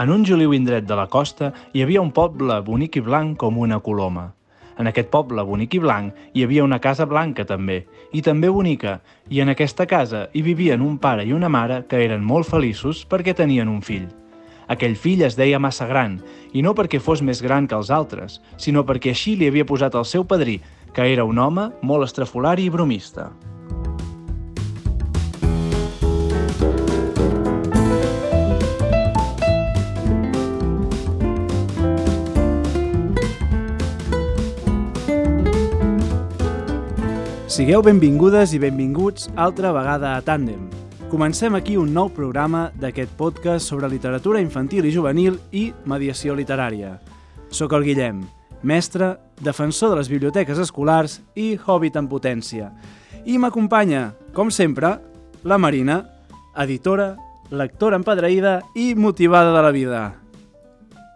En un juliu indret de la costa hi havia un poble bonic i blanc com una coloma. En aquest poble bonic i blanc hi havia una casa blanca també, i també bonica, i en aquesta casa hi vivien un pare i una mare que eren molt feliços perquè tenien un fill. Aquell fill es deia massa gran, i no perquè fos més gran que els altres, sinó perquè així li havia posat el seu padrí, que era un home molt estrafolari i bromista. Sigueu benvingudes i benvinguts altra vegada a Tàndem. Comencem aquí un nou programa d'aquest podcast sobre literatura infantil i juvenil i mediació literària. Soc el Guillem, mestre, defensor de les biblioteques escolars i hobbit en potència. I m'acompanya, com sempre, la Marina, editora, lectora empadreïda i motivada de la vida.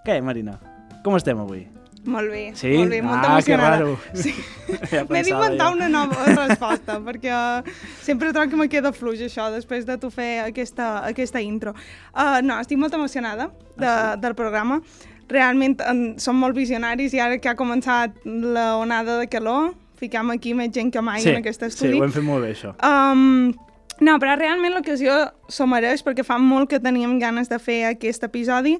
Què, Marina? Com estem avui? Molt bé, Sí? molt bé, molt Ah, emocionada. raro. Sí. Ja M'he d'inventar una nova resposta, perquè uh, sempre trobo que me queda fluix això, després de tu fer aquesta, aquesta intro. Uh, no, estic molt emocionada de, Ah, sí? del programa. Realment en, som molt visionaris i ara que ha començat la onada de calor, fiquem aquí més gent que mai sí, en aquest Sí, estudi. ho hem fet molt bé, això. Um, no, però realment l'ocasió s'ho mereix perquè fa molt que teníem ganes de fer aquest episodi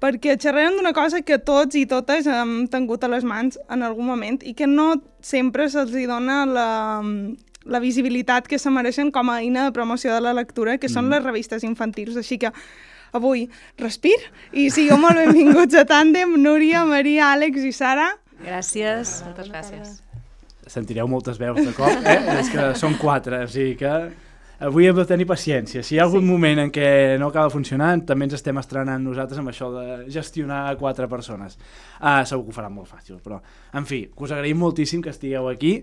perquè xerrarem d'una cosa que tots i totes hem tingut a les mans en algun moment i que no sempre se'ls hi dona la, la visibilitat que se mereixen com a eina de promoció de la lectura, que són Mm. les revistes infantils. Així que avui respir i sigueu molt benvinguts a Tàndem, Núria, Maria, Àlex i Sara. Gràcies, moltes gràcies. Sentireu moltes veus de cop, eh? És que són quatre, o sigui que avui hem de tenir paciència. Si hi ha algun sí. moment en què no acaba funcionant, també ens estem estrenant nosaltres amb això de gestionar quatre persones. Ah, segur que ho faran molt fàcil, però, en fi, que us agraïm moltíssim que estigueu aquí.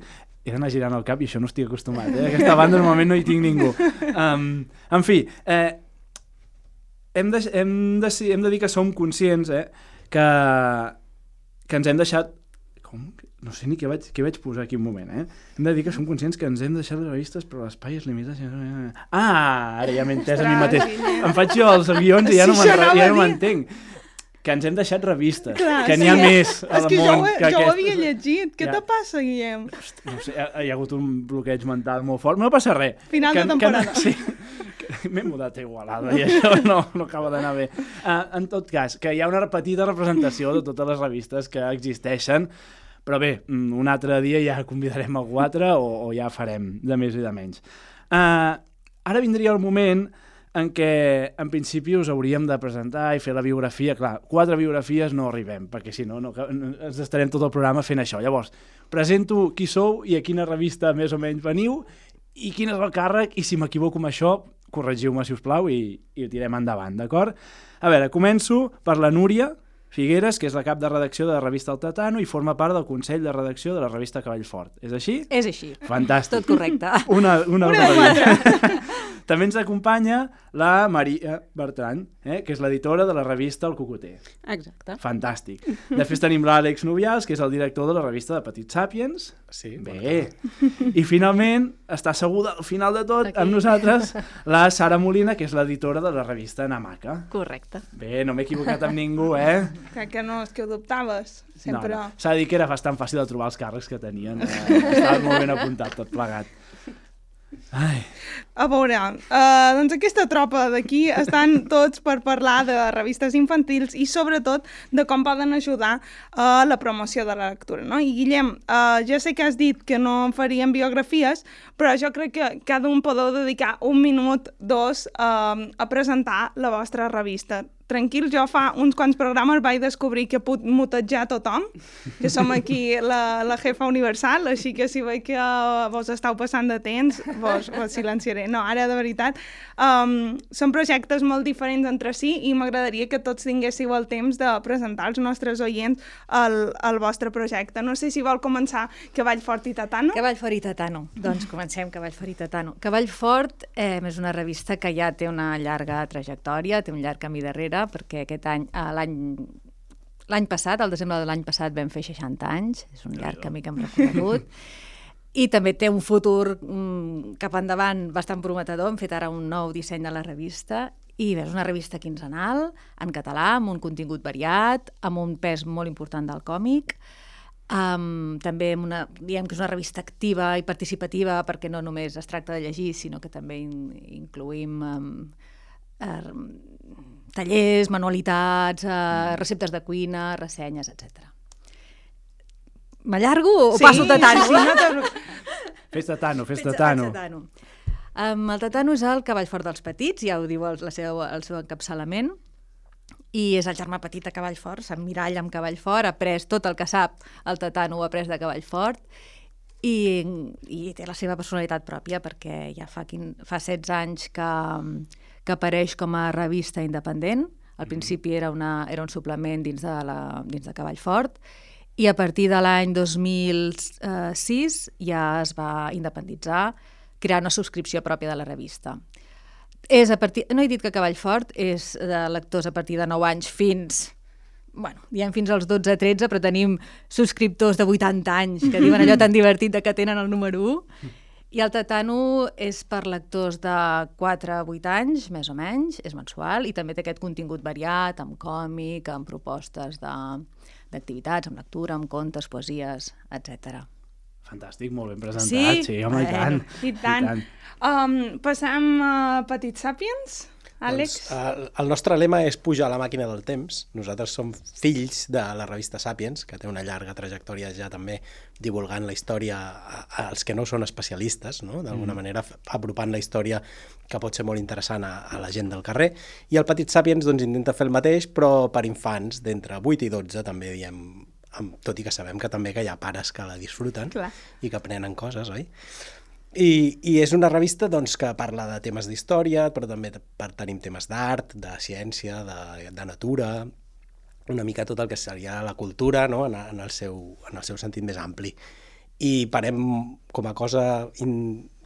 He d'anar girant el cap i això no estic acostumat, eh? Aquesta banda normalment no hi tinc ningú. Um, en fi, eh, hem, de, hem, de, hem de dir que som conscients eh, que, que ens hem deixat... Com? No sé ni què vaig, què vaig posar aquí un moment, eh? Hem de dir que som conscients que ens hem deixat les revistes, però l'espai és limitat. Ah, ara ja m'he entès a mi mateix. Em faig jo els guions i ja no Sí, me'n- això anava ja a no dir. m'entenc. Que ens hem deixat revistes, Clar, que n'hi ha sí. més És al que jo, món ho, que jo ho aquestes. havia llegit. Què Ja. te passa, Guillem? No sé, hi ha, hi ha hagut un bloqueig mental molt fort. No passa res. Final que, de temporada. Que, sí, M'he mudat a Igualada i això no, no acaba d'anar bé. Uh, en tot cas, que hi ha una petita representació de totes les revistes que existeixen, però bé, mm, un altre dia ja convidarem algú altre o, o ja farem de més i de menys. Uh, ara vindria el moment en què en principi us hauríem de presentar i fer la biografia. Clar, quatre biografies no arribem, perquè si no no- ens estarem tot el programa fent això. Llavors, presento qui sou i a quina revista més o menys veniu i quin és el càrrec i si m'equivoco amb això, corregiu-me, si us plau, i, i ho tirem endavant, d'acord? A veure, començo per la Núria Figueres, que és la cap de redacció de la revista El Tatano i forma part del Consell de Redacció de la revista Cavall Fort. És així? És així. Fantàstic. Tot correcte. Una, una, Una de quatre. També ens acompanya la Maria Bertran, eh, que és l'editora de la revista El Cocoter. Exacte. Fantàstic. Després tenim l'Àlex Nubials, que és el director de la revista de Petit Sapiens. Sí, Bé. I finalment, està asseguda al final de tot Aquí. amb nosaltres la Sara Molina, que és l'editora de la revista Namaca. Correcte. Bé, no m'he equivocat amb ningú, eh? Crec que no, és que ho dubtaves. Sempre... No, no. S'ha de dir que era bastant fàcil de trobar els càrrecs que tenien. Eh? Estava molt ben apuntat tot plegat. Ai, A veure, uh, doncs aquesta tropa d'aquí estan tots per parlar de revistes infantils i sobretot de com poden ajudar a la promoció de la lectura. No? I Guillem, uh, ja sé que has dit que no en faríem biografies, però jo crec que cada un podeu dedicar un minut, dos, uh, a presentar la vostra revista. Tranquil, jo fa uns quants programes vaig descobrir que puc mutejar tothom, que som aquí la, la jefa universal, així que si veig que uh, vos esteu passant de temps, vos, vos silenciaré. No, ara de veritat, um, són projectes molt diferents entre si i m'agradaria que tots tinguéssiu el temps de presentar als nostres oients el, el vostre projecte. No sé si vol començar Cavall Fort i Tatano. Cavall Fort i Tatano. Doncs comencem, Cavall Fort i Tatano. Cavall Fort eh, és una revista que ja té una llarga trajectòria, té un llarg camí darrere, perquè aquest any, eh, l'any l'any passat, al desembre de l'any passat, vam fer 60 anys, és un llarg camí que hem recorregut, i també té un futur mm, cap endavant bastant prometedor, hem fet ara un nou disseny de la revista, I és una revista quinzenal, en català, amb un contingut variat, amb un pes molt important del còmic, um, també amb una, diem que és una revista activa i participativa perquè no només es tracta de llegir, sinó que també in, incluïm um, uh, tallers, manualitats, uh, receptes de cuina, ressenyes, etc. M'allargo o passo de tant? Sí, no te... Fes de tano, fes. Tatano. Um, el tatano és el cavall fort dels petits, ja ho diu el, la seu, el seu encapçalament, i és el germà petit de cavall fort, s'emmiralla amb cavall fort, ha après tot el que sap, el tatano ho ha après de cavall fort, i, i té la seva personalitat pròpia perquè ja fa, quin, fa 16 anys que, que apareix com a revista independent. Al principi era, una, era un suplement dins de, la, dins de Cavall Fort i a partir de l'any 2006 ja es va independitzar, crear una subscripció pròpia de la revista. És a partir, no he dit que Cavall Fort és de lectors a partir de 9 anys fins bueno, diem fins als 12-13, però tenim subscriptors de 80 anys que diuen allò tan divertit de que tenen el número 1. I el Tatano és per lectors de 4 a 8 anys, més o menys, és mensual, i també té aquest contingut variat, amb còmic, amb propostes d'activitats, amb lectura, amb contes, poesies, etc. Fantàstic, molt ben presentat. Sí? Sí, home, i Eh, tant. I tant. Um, passem a Petit Sapiens, Àlex. Doncs, el, el nostre lema és pujar a la màquina del temps. Nosaltres som fills de la revista Sapiens, que té una llarga trajectòria ja també divulgant la història als que no són especialistes, no? d'alguna mm. manera apropant la història que pot ser molt interessant a, a la gent del carrer. I el Petit Sapiens doncs, intenta fer el mateix, però per infants d'entre 8 i 12 també diem amb, tot i que sabem que també que hi ha pares que la disfruten Clar. i que aprenen coses, oi? I, I és una revista doncs, que parla de temes d'història, però també per, tenim temes d'art, de ciència, de, de natura, una mica tot el que seria la cultura no? en, en, el seu, en el seu sentit més ampli. I parem com a cosa in,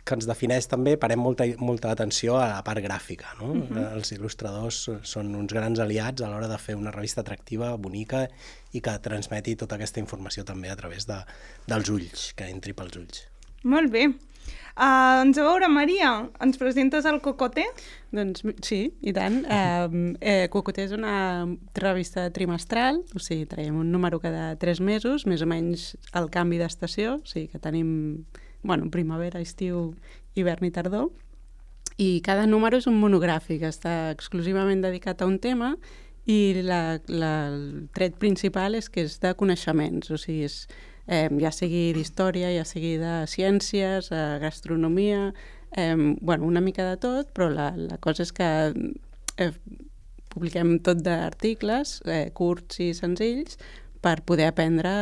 que ens defineix també, parem molta, molta atenció a la part gràfica. No? Uh -huh. Els il·lustradors són uns grans aliats a l'hora de fer una revista atractiva, bonica i que transmeti tota aquesta informació també a través de, dels ulls, que entri pels ulls. Molt bé. Uh, doncs a veure, Maria, ens presentes el Cocote? Doncs sí, i tant. Eh, eh, Cocoté és una revista trimestral, o sigui, traiem un número cada tres mesos, més o menys el canvi d'estació, o sigui que tenim bueno, primavera, estiu, hivern i tardor. I cada número és un monogràfic, està exclusivament dedicat a un tema i la, la, el tret principal és que és de coneixements, o sigui, és, eh, ja sigui d'història, ja sigui de ciències, eh, gastronomia, eh, bueno, una mica de tot, però la, la cosa és que eh, publiquem tot d'articles eh, curts i senzills per poder aprendre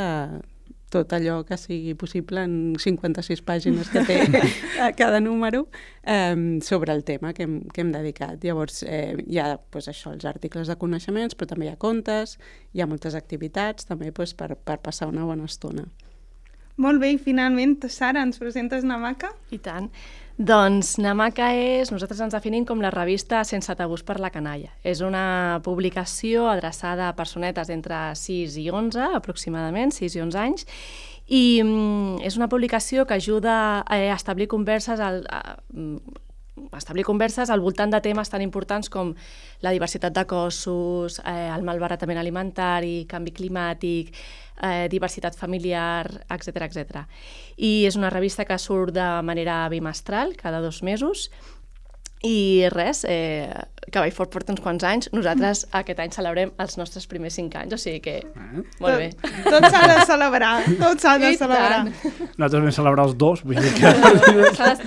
tot allò que sigui possible en 56 pàgines que té a cada número eh, sobre el tema que hem, que hem dedicat. Llavors, eh, hi ha pues, això, els articles de coneixements, però també hi ha contes, hi ha moltes activitats també pues, per, per passar una bona estona. Molt bé, i finalment, Sara, ens presentes Namaka? I tant. Doncs Namaka és, nosaltres ens definim com la revista sense tabús per la canalla. És una publicació adreçada a personetes entre 6 i 11, aproximadament, 6 i 11 anys, i mm, és una publicació que ajuda a establir converses al, a, establir converses al voltant de temes tan importants com la diversitat de cossos, eh, el malbaratament alimentari, canvi climàtic, eh, diversitat familiar, etc etc. I és una revista que surt de manera bimestral, cada dos mesos, i res, eh, Cavall Fort porta uns quants anys, nosaltres aquest any celebrem els nostres primers cinc anys, o sigui que molt bé. Tot, tot s'ha de celebrar, tot s'ha de I celebrar. tant. Nosaltres vam celebrar els dos, vull dir que...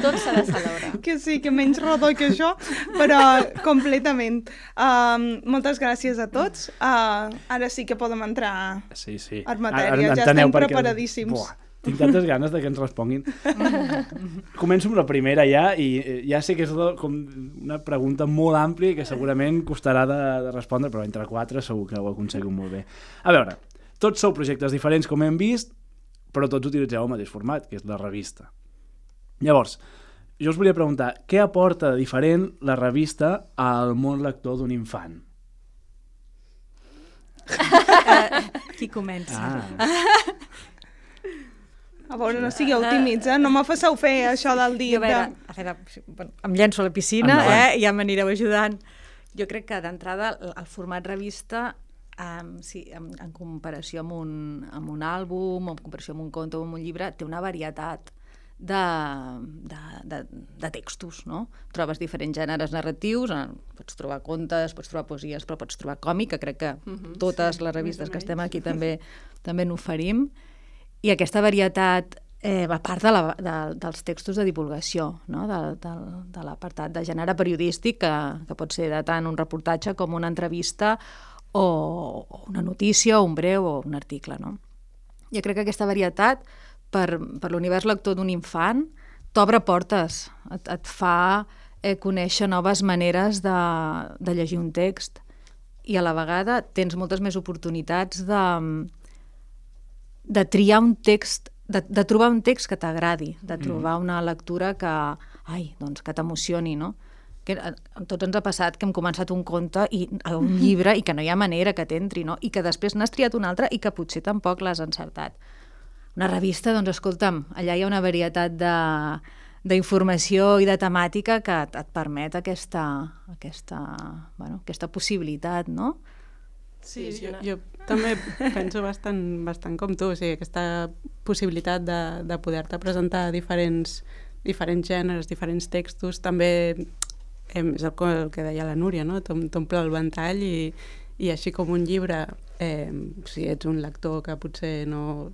Tot s'ha de celebrar. Que sí, que menys rodó que això, però completament. Um, moltes gràcies a tots. Uh, ara sí que podem entrar... Sí, sí. En matèria, Ara- ja estem perquè- preparadíssims. Buah, tinc tantes ganes de que ens responguin. Començo amb la primera ja, i eh, ja sé que és com una pregunta molt àmplia que segurament costarà de, de respondre, però entre quatre segur que ho aconseguim molt bé. A veure, tots sou projectes diferents, com hem vist, però tots utilitzeu el mateix format, que és la revista. Llavors, jo us volia preguntar, què aporta de diferent la revista al món lector d'un infant? Qui comença? Ah, A veure, no sigueu tímids, eh? No me faceu fer això del. Jo, a veure, a veure, bueno, em llenço a la piscina Endavant. eh, i ja m'anireu ajudant. Jo crec que d'entrada el, format revista um, sí, en, en comparació amb un, amb un àlbum, en comparació amb un conte o amb un llibre, té una varietat de, de, de, de textos, no? Trobes diferents gèneres narratius, pots trobar contes, pots trobar poesies, però pots trobar còmic, que crec que uh -huh, totes sí, les revistes que estem aquí també també n'oferim. I aquesta varietat eh, a part de la, de, dels textos de divulgació, no? de, de, de l'apartat de gènere periodístic, que, que pot ser de tant un reportatge com una entrevista o, o una notícia, o un breu o un article. No? Jo crec que aquesta varietat, per, per l'univers lector d'un infant, t'obre portes, et, et fa eh, conèixer noves maneres de, de llegir un text i a la vegada tens moltes més oportunitats de, de triar un text, de, de trobar un text que t'agradi, de mm. trobar una lectura que, ai, doncs, que t'emocioni, no? que a tots ens ha passat que hem començat un conte i a un llibre i que no hi ha manera que t'entri, no? I que després n'has triat un altre i que potser tampoc l'has encertat. Una revista, doncs escolta'm, allà hi ha una varietat de d'informació i de temàtica que et, et permet aquesta, aquesta, bueno, aquesta possibilitat, no? Sí, jo, jo també penso bastant, bastant com tu, o sigui, aquesta possibilitat de, de poder-te presentar diferents, diferents gèneres, diferents textos, també eh, és el, el que deia la Núria, no? t'omple el ventall i, i així com un llibre, eh, si ets un lector que potser no,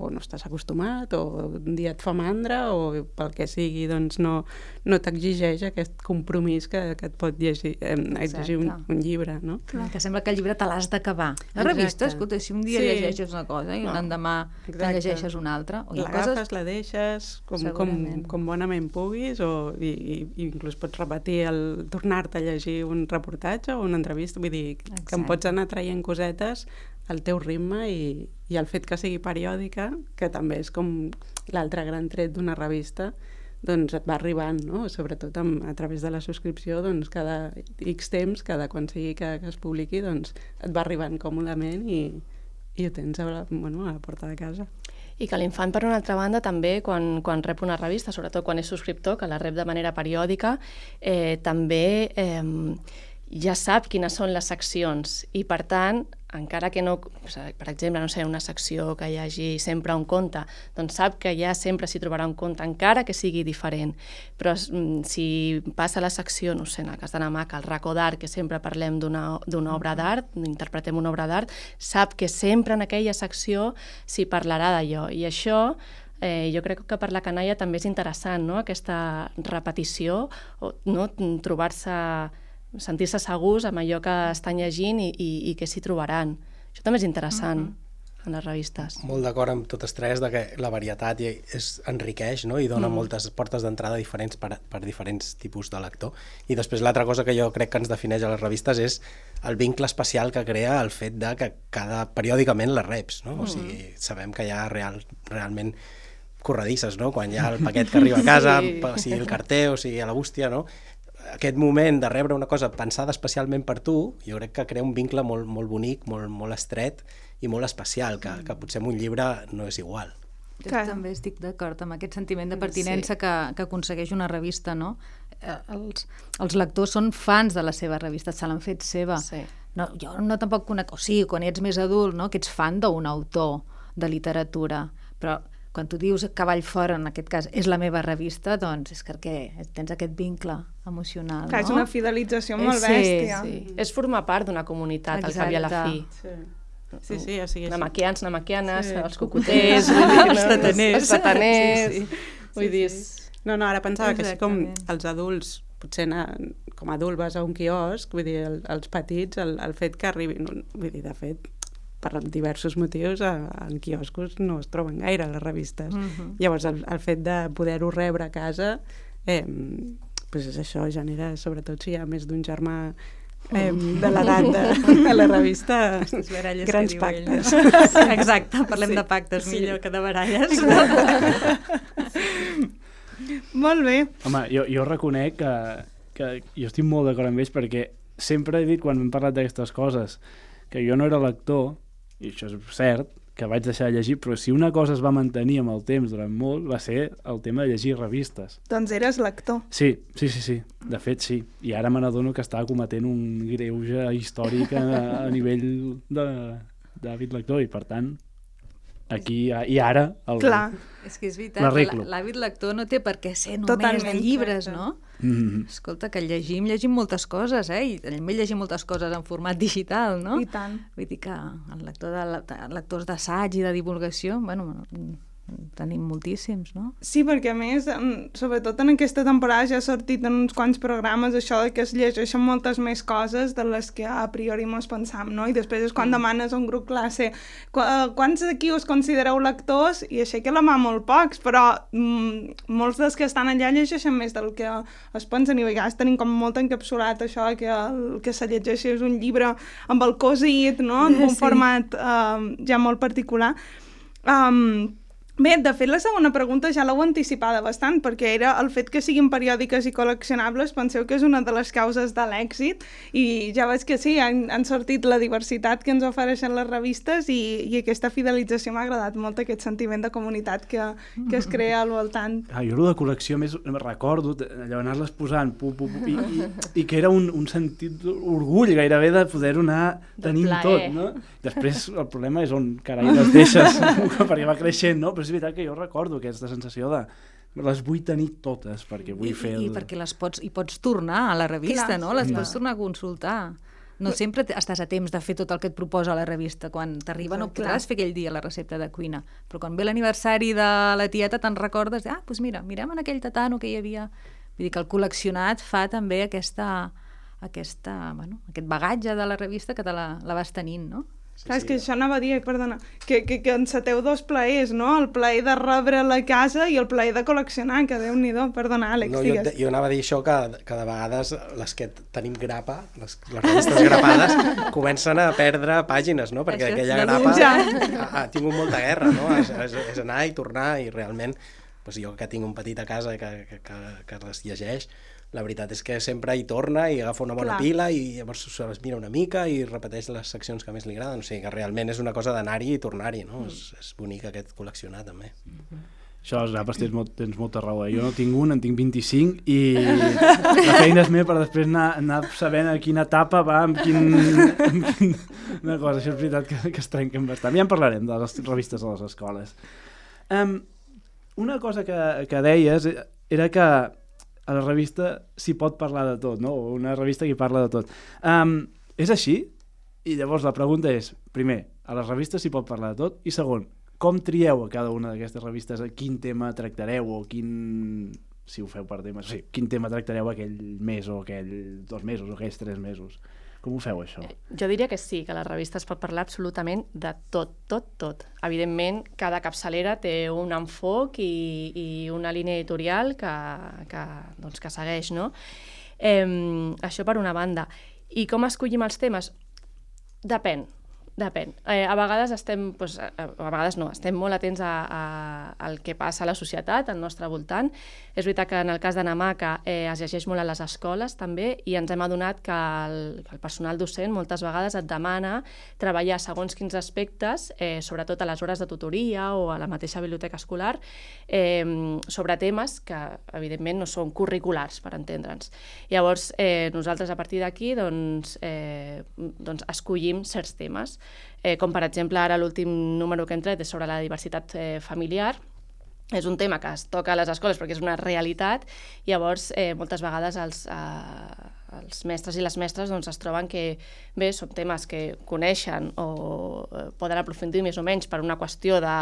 o no estàs acostumat, o un dia et fa mandra, o pel que sigui, doncs no, no t'exigeix aquest compromís que, que et pot llegir, eh, exigir un, un llibre, no? Clar, que sembla que el llibre te l'has d'acabar. La revista, escolta, si un dia sí. llegeixes una cosa i no. l'endemà te llegeixes una altra... O L'agafes, coses... la deixes, com, com, com bonament puguis, o i, i, i inclús pots repetir el tornar-te a llegir un reportatge o una entrevista, vull dir, Exacte. que em pots anar traient cosetes el teu ritme i, i el fet que sigui periòdica, que també és com l'altre gran tret d'una revista, doncs et va arribant, no? sobretot amb, a través de la subscripció, doncs cada X temps, cada quan sigui que, que es publiqui, doncs et va arribant còmodament i, i ho tens a la, bueno, a la porta de casa. I que l'infant, per una altra banda, també, quan, quan rep una revista, sobretot quan és subscriptor, que la rep de manera periòdica, eh, també eh, ja sap quines són les seccions i, per tant, encara que no, per exemple, no sé, una secció que hi hagi sempre un conte, doncs sap que ja sempre s'hi trobarà un conte, encara que sigui diferent. Però mm, si passa la secció, no sé, en el cas de Namaca, el racó d'art, que sempre parlem d'una obra d'art, interpretem una obra d'art, sap que sempre en aquella secció s'hi parlarà d'allò. I això eh, jo crec que per la canalla també és interessant, no?, aquesta repetició, o, no?, trobar-se sentir-se segurs amb allò que estan llegint i, i, i que s'hi trobaran. Això també és interessant. Uh -huh en les revistes. Molt d'acord amb totes tres de que la varietat és, enriqueix no? i dona mm. moltes portes d'entrada diferents per, per diferents tipus de lector. I després l'altra cosa que jo crec que ens defineix a les revistes és el vincle especial que crea el fet de que cada periòdicament les reps. No? Mm. O sigui, sabem que hi ha real, realment corredisses, no? quan hi ha el paquet que arriba a casa, sí. o sigui el carter, o sigui a la bústia, no? Aquest moment de rebre una cosa pensada especialment per tu, jo crec que crea un vincle molt, molt bonic, molt, molt estret i molt especial, que, que potser en un llibre no és igual. Jo Clar. també estic d'acord amb aquest sentiment de pertinença sí. que, que aconsegueix una revista, no? Eh, els, els lectors són fans de la seva revista, se l'han fet seva. Sí. No, jo no tampoc conec... O sigui, quan ets més adult, no? que ets fan d'un autor de literatura, però quan tu dius Cavall fora, en aquest cas, és la meva revista, doncs és perquè tens aquest vincle emocional, Clar, no? és una fidelització molt sí, bèstia. Sí. És formar part d'una comunitat, Exacte. al cap i a la fi. Sí. Sí, sí, o sigui, Namaquians, namaquianes, sí. els cocoters, els sataners. Els sataners. Sí, sí. Vull sí, dir... Sí. No, no, ara pensava Exactament. que així com els adults, potser anar, com a adult vas a un quiosc, vull dir, el, els petits, el, el fet que arribin... Vull dir, de fet, per diversos motius en quioscos no es troben gaire les revistes. Uh mhm. -huh. Llavors el, el fet de poder-ho rebre a casa eh, pues és això genera, sobretot si hi ha més d'un germà eh, de l'edat de, de la revista grans pactes. Exacte, parlem sí, de pactes sí. millor que de baralles. molt bé. Home, jo, jo reconec que, que jo estic molt d'acord amb ells perquè sempre he dit quan hem parlat d'aquestes coses que jo no era lector i això és cert, que vaig deixar de llegir, però si una cosa es va mantenir amb el temps durant molt, va ser el tema de llegir revistes. Doncs eres lector. Sí, sí, sí, sí. De fet, sí. I ara me n'adono que estava cometent un greuge històric a, a nivell de d'hàbit lector i, per tant, aquí i ara el, Clar. És que és veritat, l'hàbit lector no té per què ser només Totalment, de llibres, correcte. no? Mm, Escolta, que llegim, llegim moltes coses, eh? I també llegim moltes coses en format digital, no? I tant. Vull dir que el lector de, lectors d'assaig i de divulgació, bueno, en tenim moltíssims, no? Sí, perquè a més, sobretot en aquesta temporada ja ha sortit en uns quants programes això de que es llegeixen moltes més coses de les que a priori mos pensam, no? I després és quan demanes a un grup classe "Qu- eh, quants d'aquí us considereu lectors? I aixeca la mà molt pocs, però mm, molts dels que estan allà llegeixen més del que es pensen i a vegades tenim com molt encapsulat això que el que se llegeixi és un llibre amb el cosit, no? En un Sí. format eh, ja molt particular. Um, Bé, de fet, la segona pregunta ja l'heu anticipada bastant, perquè era el fet que siguin periòdiques i col·leccionables, penseu que és una de les causes de l'èxit, i ja veig que sí, han, han sortit la diversitat que ens ofereixen les revistes i, i aquesta fidelització m'ha agradat molt, aquest sentiment de comunitat que, que es crea al voltant. Ah, jo el de col·lecció més recordo allò anar-les posant pu, pu, pu, i, i, i que era un, un sentit d'orgull gairebé de poder-ho anar tenint tot, no? Després el problema és on carai les deixes perquè va creixent, no? Però és veritat que jo recordo aquesta sensació de les vull tenir totes perquè vull I, fer i, el... I perquè les pots, i pots tornar a la revista, Clar, no? Les Clar. pots tornar a consultar. No sempre estàs a temps de fer tot el que et proposa la revista. Quan t'arriba no podràs fer aquell dia la recepta de cuina. Però quan ve l'aniversari de la tieta te'n recordes, ah, doncs mira, mirem en aquell tatano que hi havia. Vull dir que el col·leccionat fa també aquesta, aquesta, bueno, aquest bagatge de la revista que te la, la vas tenint, no? Sí, Clar, és que això anava a dir, perdona, que, que, que enceteu dos plaers, no? El plaer de rebre la casa i el plaer de col·leccionar, que déu-n'hi-do. Perdona, Àlex, No, jo, digues. jo anava a dir això, que, que de vegades les que tenim grapa, les, les revistes grapades, comencen a perdre pàgines, no? Perquè Això aquella grapa ha, ha tingut molta guerra, no? És, és, és anar i tornar i realment, doncs jo que tinc un petit a casa que, que, que, que les llegeix, la veritat és que sempre hi torna i agafa una bona Clar. pila i llavors se les mira una mica i repeteix les seccions que més li agraden. O sigui que realment és una cosa d'anar-hi i tornar-hi, no? És, és bonic aquest col·leccionar també. Això, els grapes, tens, molt, tens molta raó. Eh? Jo no tinc un, en tinc 25 i la feina és meva per després anar, anar sabent a quina etapa va, amb quin... Amb quin... Una cosa, això és veritat que, que es trenquen bastant. Ja en parlarem de les revistes a les escoles. Um, una cosa que, que deies era que a la revista s'hi pot parlar de tot, no? Una revista que parla de tot. Um, és així? I llavors la pregunta és, primer, a les revistes s'hi pot parlar de tot? I segon, com trieu a cada una d'aquestes revistes quin tema tractareu o quin si ho feu per temes, o sigui, quin tema tractareu aquell mes o aquell dos mesos o aquells tres mesos. Com ho feu, això? Jo diria que sí, que la revista es pot parlar absolutament de tot, tot, tot. Evidentment, cada capçalera té un enfoc i, i una línia editorial que, que, doncs, que segueix, no? Eh, això per una banda. I com escollim els temes? Depèn, depèn. Eh, a vegades estem, doncs, a, a vegades no, estem molt atents a, a, al que passa a la societat, al nostre voltant. És veritat que en el cas de Namaka eh, es llegeix molt a les escoles també i ens hem adonat que el, el personal docent moltes vegades et demana treballar segons quins aspectes, eh, sobretot a les hores de tutoria o a la mateixa biblioteca escolar, eh, sobre temes que evidentment no són curriculars, per entendre'ns. Llavors, eh, nosaltres a partir d'aquí doncs, eh, doncs escollim certs temes, eh, com per exemple ara l'últim número que hem tret és sobre la diversitat eh, familiar, és un tema que es toca a les escoles perquè és una realitat, i llavors eh, moltes vegades els, eh, els mestres i les mestres doncs, es troben que bé, són temes que coneixen o eh, poden aprofundir més o menys per una qüestió de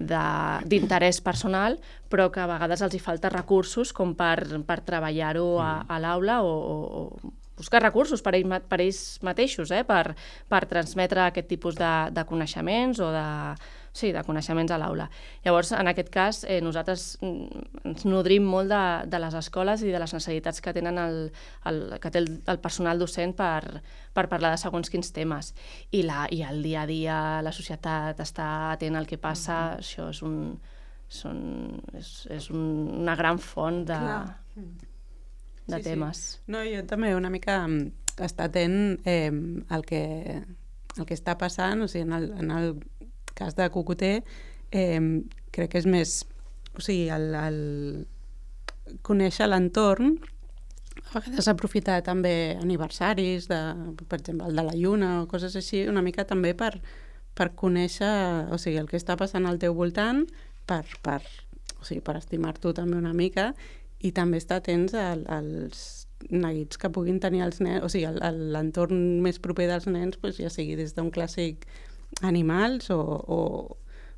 d'interès personal, però que a vegades els hi falta recursos com per, per treballar-ho a, a l'aula o, o, o buscar recursos per, ell, per ells mateixos, eh? per, per transmetre aquest tipus de, de coneixements o de, sí, de coneixements a l'aula. Llavors, en aquest cas, eh, nosaltres mm, ens nodrim molt de, de les escoles i de les necessitats que tenen el, el, que té el, el personal docent per, per parlar de segons quins temes. I, la, I el dia a dia la societat està atent al que passa, això és un, són, és, és un, una gran font de, Clar. De Sí, sí. temes. No, jo també una mica mm, estar atent eh, al, que, al que està passant, o sigui, en el, en el cas de Cucuter, eh, crec que és més... O sigui, el, el conèixer l'entorn a vegades aprofitar també aniversaris, de, per exemple, el de la lluna o coses així, una mica també per, per conèixer o sigui, el que està passant al teu voltant, per, per, o sigui, per estimar-t'ho també una mica i també estar atents al, als neguits que puguin tenir els nens, o sigui, l'entorn més proper dels nens, pues, ja sigui des d'un clàssic animals o, o,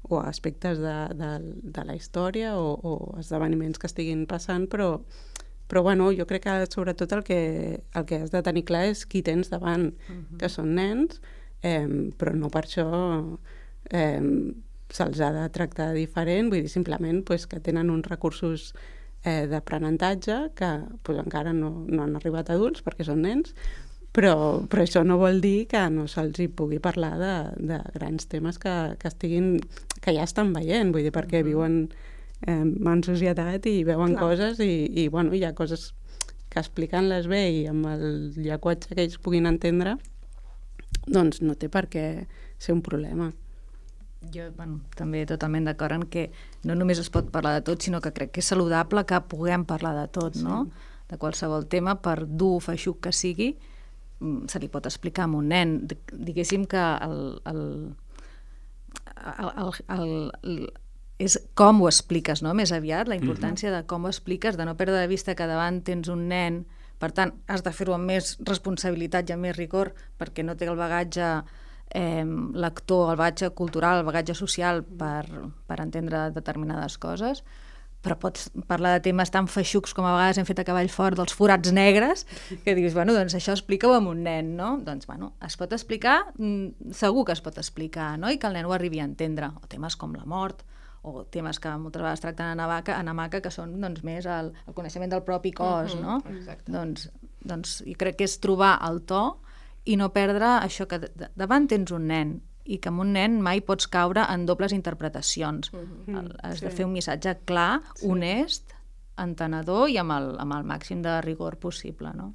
o aspectes de, de, de la història o, o esdeveniments que estiguin passant, però però bueno, jo crec que sobretot el que, el que has de tenir clar és qui tens davant, uh -huh. que són nens, eh, però no per això eh, se'ls ha de tractar diferent, vull dir, simplement pues, que tenen uns recursos eh, d'aprenentatge que pues, encara no, no han arribat adults perquè són nens, però, però això no vol dir que no se'ls hi pugui parlar de, de grans temes que, que estiguin que ja estan veient, vull dir, perquè -huh. viuen eh, en societat i veuen Clar. coses i, i bueno, hi ha coses que explicant-les bé i amb el llenguatge que ells puguin entendre, doncs no té per què ser un problema. Jo, bueno, també totalment d'acord en que no només es pot parlar de tot, sinó que crec que és saludable que puguem parlar de tot, sí. no? De qualsevol tema, per dur feixuc que sigui, mm, se li pot explicar a un nen. Diguéssim que el, el, el, el, el, és com ho expliques, no? més aviat, la importància mm -hmm. de com ho expliques, de no perdre de vista que davant tens un nen, per tant, has de fer-ho amb més responsabilitat i amb més rigor, perquè no té el bagatge eh, lector, el bagatge cultural, el bagatge social per, per entendre determinades coses, però pots parlar de temes tan feixucs com a vegades hem fet a cavall fort dels forats negres, que dius, bueno, doncs això explica-ho amb un nen, no? Doncs, bueno, es pot explicar, mm, segur que es pot explicar, no? I que el nen ho arribi a entendre. O temes com la mort, o temes que moltes vegades tracten a Navaca, a Namaca, que són doncs, més el, el coneixement del propi cos, uh -huh, no? Exacte. Doncs, doncs jo crec que és trobar el to i no perdre això que davant tens un nen i que amb un nen mai pots caure en dobles interpretacions. Uh -huh. Has sí. de fer un missatge clar, sí. honest, entenedor i amb el, amb el màxim de rigor possible, no?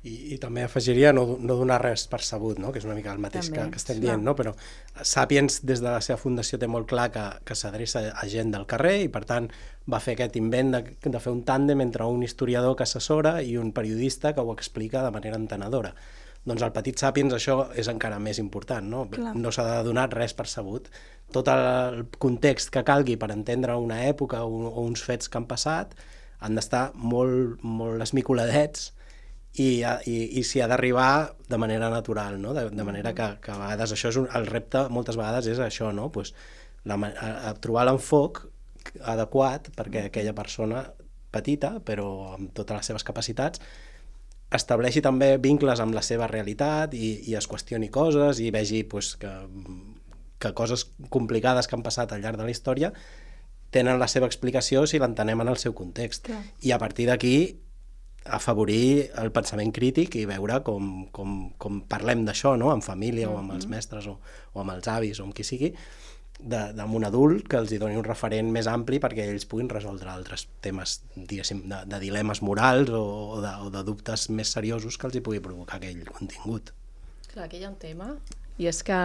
I, i també afegiria no, no donar res per sabut, no? que és una mica el mateix també, que, que estem clar. dient, no? però Sapiens des de la seva fundació té molt clar que, que s'adreça a gent del carrer i per tant va fer aquest invent de, de fer un tàndem entre un historiador que assessora i un periodista que ho explica de manera entenedora. Doncs al Petit Sapiens això és encara més important, no? Clar. No s'ha de donar res per sabut. Tot el context que calgui per entendre una època o, o uns fets que han passat han d'estar molt, molt esmicoladets i, i, i s'hi ha d'arribar de manera natural, no? de, de manera que, que a vegades això és un, el repte moltes vegades és això, no? pues, la, a, a trobar l'enfoc adequat perquè aquella persona petita però amb totes les seves capacitats estableixi també vincles amb la seva realitat i, i es qüestioni coses i vegi pues, que, que coses complicades que han passat al llarg de la història tenen la seva explicació si l'entenem en el seu context. Clar. I a partir d'aquí afavorir el pensament crític i veure com, com, com parlem d'això, no? en família mm -hmm. o amb els mm-hmm. mestres o, o amb els avis o amb qui sigui, amb un adult que els hi doni un referent més ampli perquè ells puguin resoldre altres temes, diguéssim, de, de dilemes morals o, o, de, o de dubtes més seriosos que els hi pugui provocar aquell contingut. Clar, aquí hi ha un tema, i és que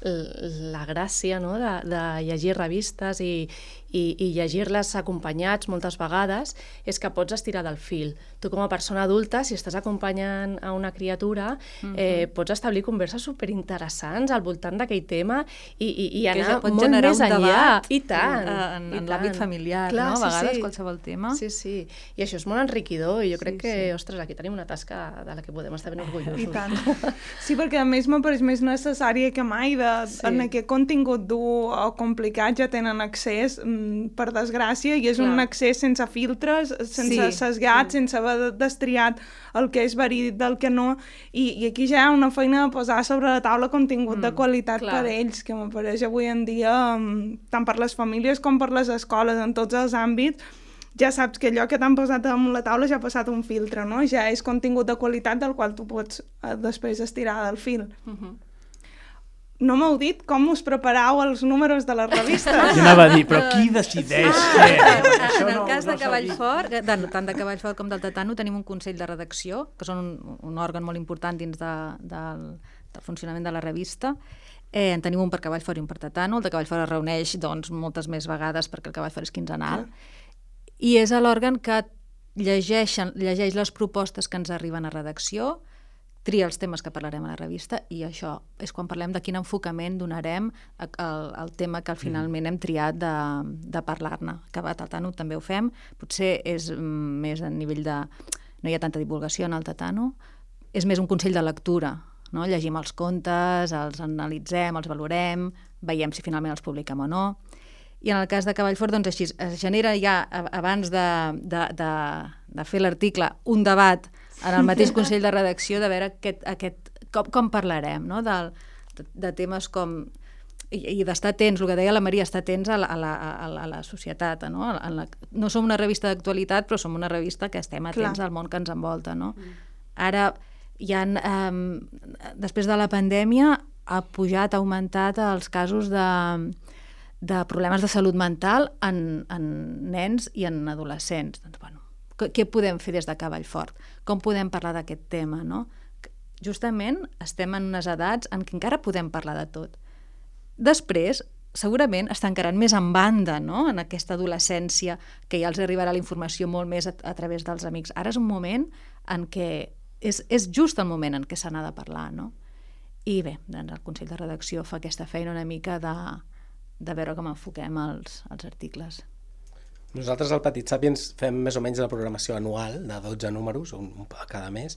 la gràcia no, de, de llegir revistes i, i, i llegir-les acompanyats moltes vegades és que pots estirar del fil. Tu com a persona adulta, si estàs acompanyant a una criatura, mm -hmm. eh, pots establir converses superinteressants al voltant d'aquell tema i, i, i anar pot molt més enllà. I tant. En, en, en l'àmbit familiar, Clar, no? A vegades, sí. qualsevol tema. Sí, sí. I això és molt enriquidor i jo crec sí, que, sí. ostres, aquí tenim una tasca de la que podem estar ben orgullosos. I tant. Sí, perquè a més m'apareix més necessari que mai de sí. en aquest contingut dur o complicat ja tenen accés, mm, per desgràcia, i és Clar. un accés sense filtres, sense sí, sesgat, sí. sense haver destriat el que és verídic del que no, i, i aquí ja hi ha una feina de posar sobre la taula contingut mm, de qualitat clar. per ells, que m'apareix avui en dia, mm, tant per les famílies com per les escoles, en tots els àmbits, ja saps que allò que t'han posat damunt la taula ja ha passat un filtre, no? Ja és contingut de qualitat del qual tu pots eh, després estirar del fil. Uh mhm. -huh no m'heu dit com us preparau els números de les revistes. Jo anava a dir, però qui decideix ah, què? en el no, cas no de Cavall Fort, de, tant de Cavall Fort com del Tatano, tenim un consell de redacció, que són un, un òrgan molt important dins de, del, del funcionament de la revista, Eh, en tenim un per Cavall Fora i un per Tatano. El de Cavall Fora es reuneix doncs, moltes més vegades perquè el Cavall Fora és quinzenal. I és l'òrgan que llegeixen, llegeix les propostes que ens arriben a redacció, tria els temes que parlarem a la revista i això és quan parlem de quin enfocament donarem al, tema que finalment hem triat de, de parlar-ne. Que a Tatano també ho fem, potser és més a nivell de... no hi ha tanta divulgació en el Tatano, és més un consell de lectura, no? llegim els contes, els analitzem, els valorem, veiem si finalment els publiquem o no. I en el cas de Cavallfort, doncs així, es genera ja, abans de, de, de, de fer l'article, un debat en el mateix Consell de Redacció de veure aquest, aquest, com, com parlarem no? Del, de, de temes com i, i d'estar atents, el que deia la Maria, estar atents a la, a la, a la, a la societat. No? A la, no som una revista d'actualitat, però som una revista que estem atents Clar. al món que ens envolta. No? Mm. Ara, hi ha, eh, després de la pandèmia, ha pujat, ha augmentat els casos de, de problemes de salut mental en, en nens i en adolescents. Doncs, bueno, què podem fer des de Cavallfort? Com podem parlar d'aquest tema, no? Justament estem en unes edats en què encara podem parlar de tot. Després, segurament es tancaran més en banda, no?, en aquesta adolescència, que ja els arribarà la informació molt més a, a través dels amics. Ara és un moment en què és, és just el moment en què se n'ha de parlar, no? I bé, doncs el Consell de Redacció fa aquesta feina una mica de, de veure com enfoquem els, els articles. Nosaltres al Petit Sapiens fem més o menys la programació anual de 12 números, un, un cada mes,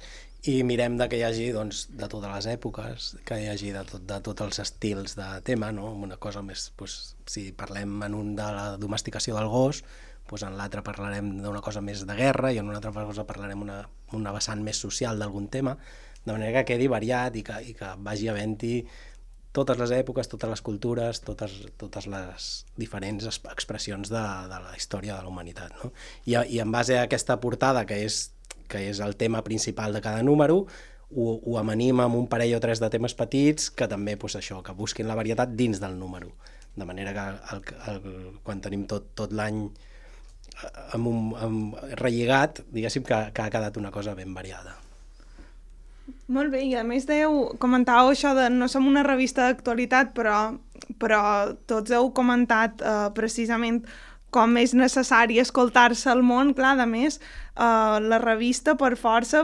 i mirem de que hi hagi doncs, de totes les èpoques, que hi hagi de, tot, de tots els estils de tema, no? una cosa més, doncs, si parlem en un de la domesticació del gos, doncs en l'altre parlarem d'una cosa més de guerra i en una altra cosa parlarem una, una vessant més social d'algun tema, de manera que quedi variat i que, i que vagi havent-hi totes les èpoques, totes les cultures, totes, totes les diferents expressions de, de la història de la humanitat. No? I, I en base a aquesta portada, que és, que és el tema principal de cada número, ho, ho amanim amb un parell o tres de temes petits que també, pues, això, que busquin la varietat dins del número. De manera que el, el, quan tenim tot, tot l'any eh, amb un, amb, relligat, diguéssim que, que ha quedat una cosa ben variada. Molt bé, i a més dèieu, comentàveu això de no som una revista d'actualitat, però, però tots heu comentat eh, precisament com és necessari escoltar-se al món. Clar, a més, eh, la revista, per força,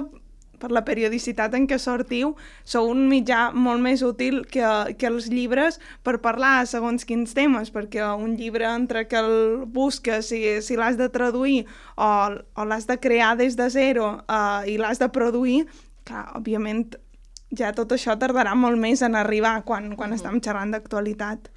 per la periodicitat en què sortiu, sou un mitjà molt més útil que, que els llibres per parlar segons quins temes, perquè un llibre entre que el busques, si, si l'has de traduir o, o l'has de crear des de zero uh, i l'has de produir, clar, òbviament ja tot això tardarà molt més en arribar quan, quan mm. estem xerrant d'actualitat.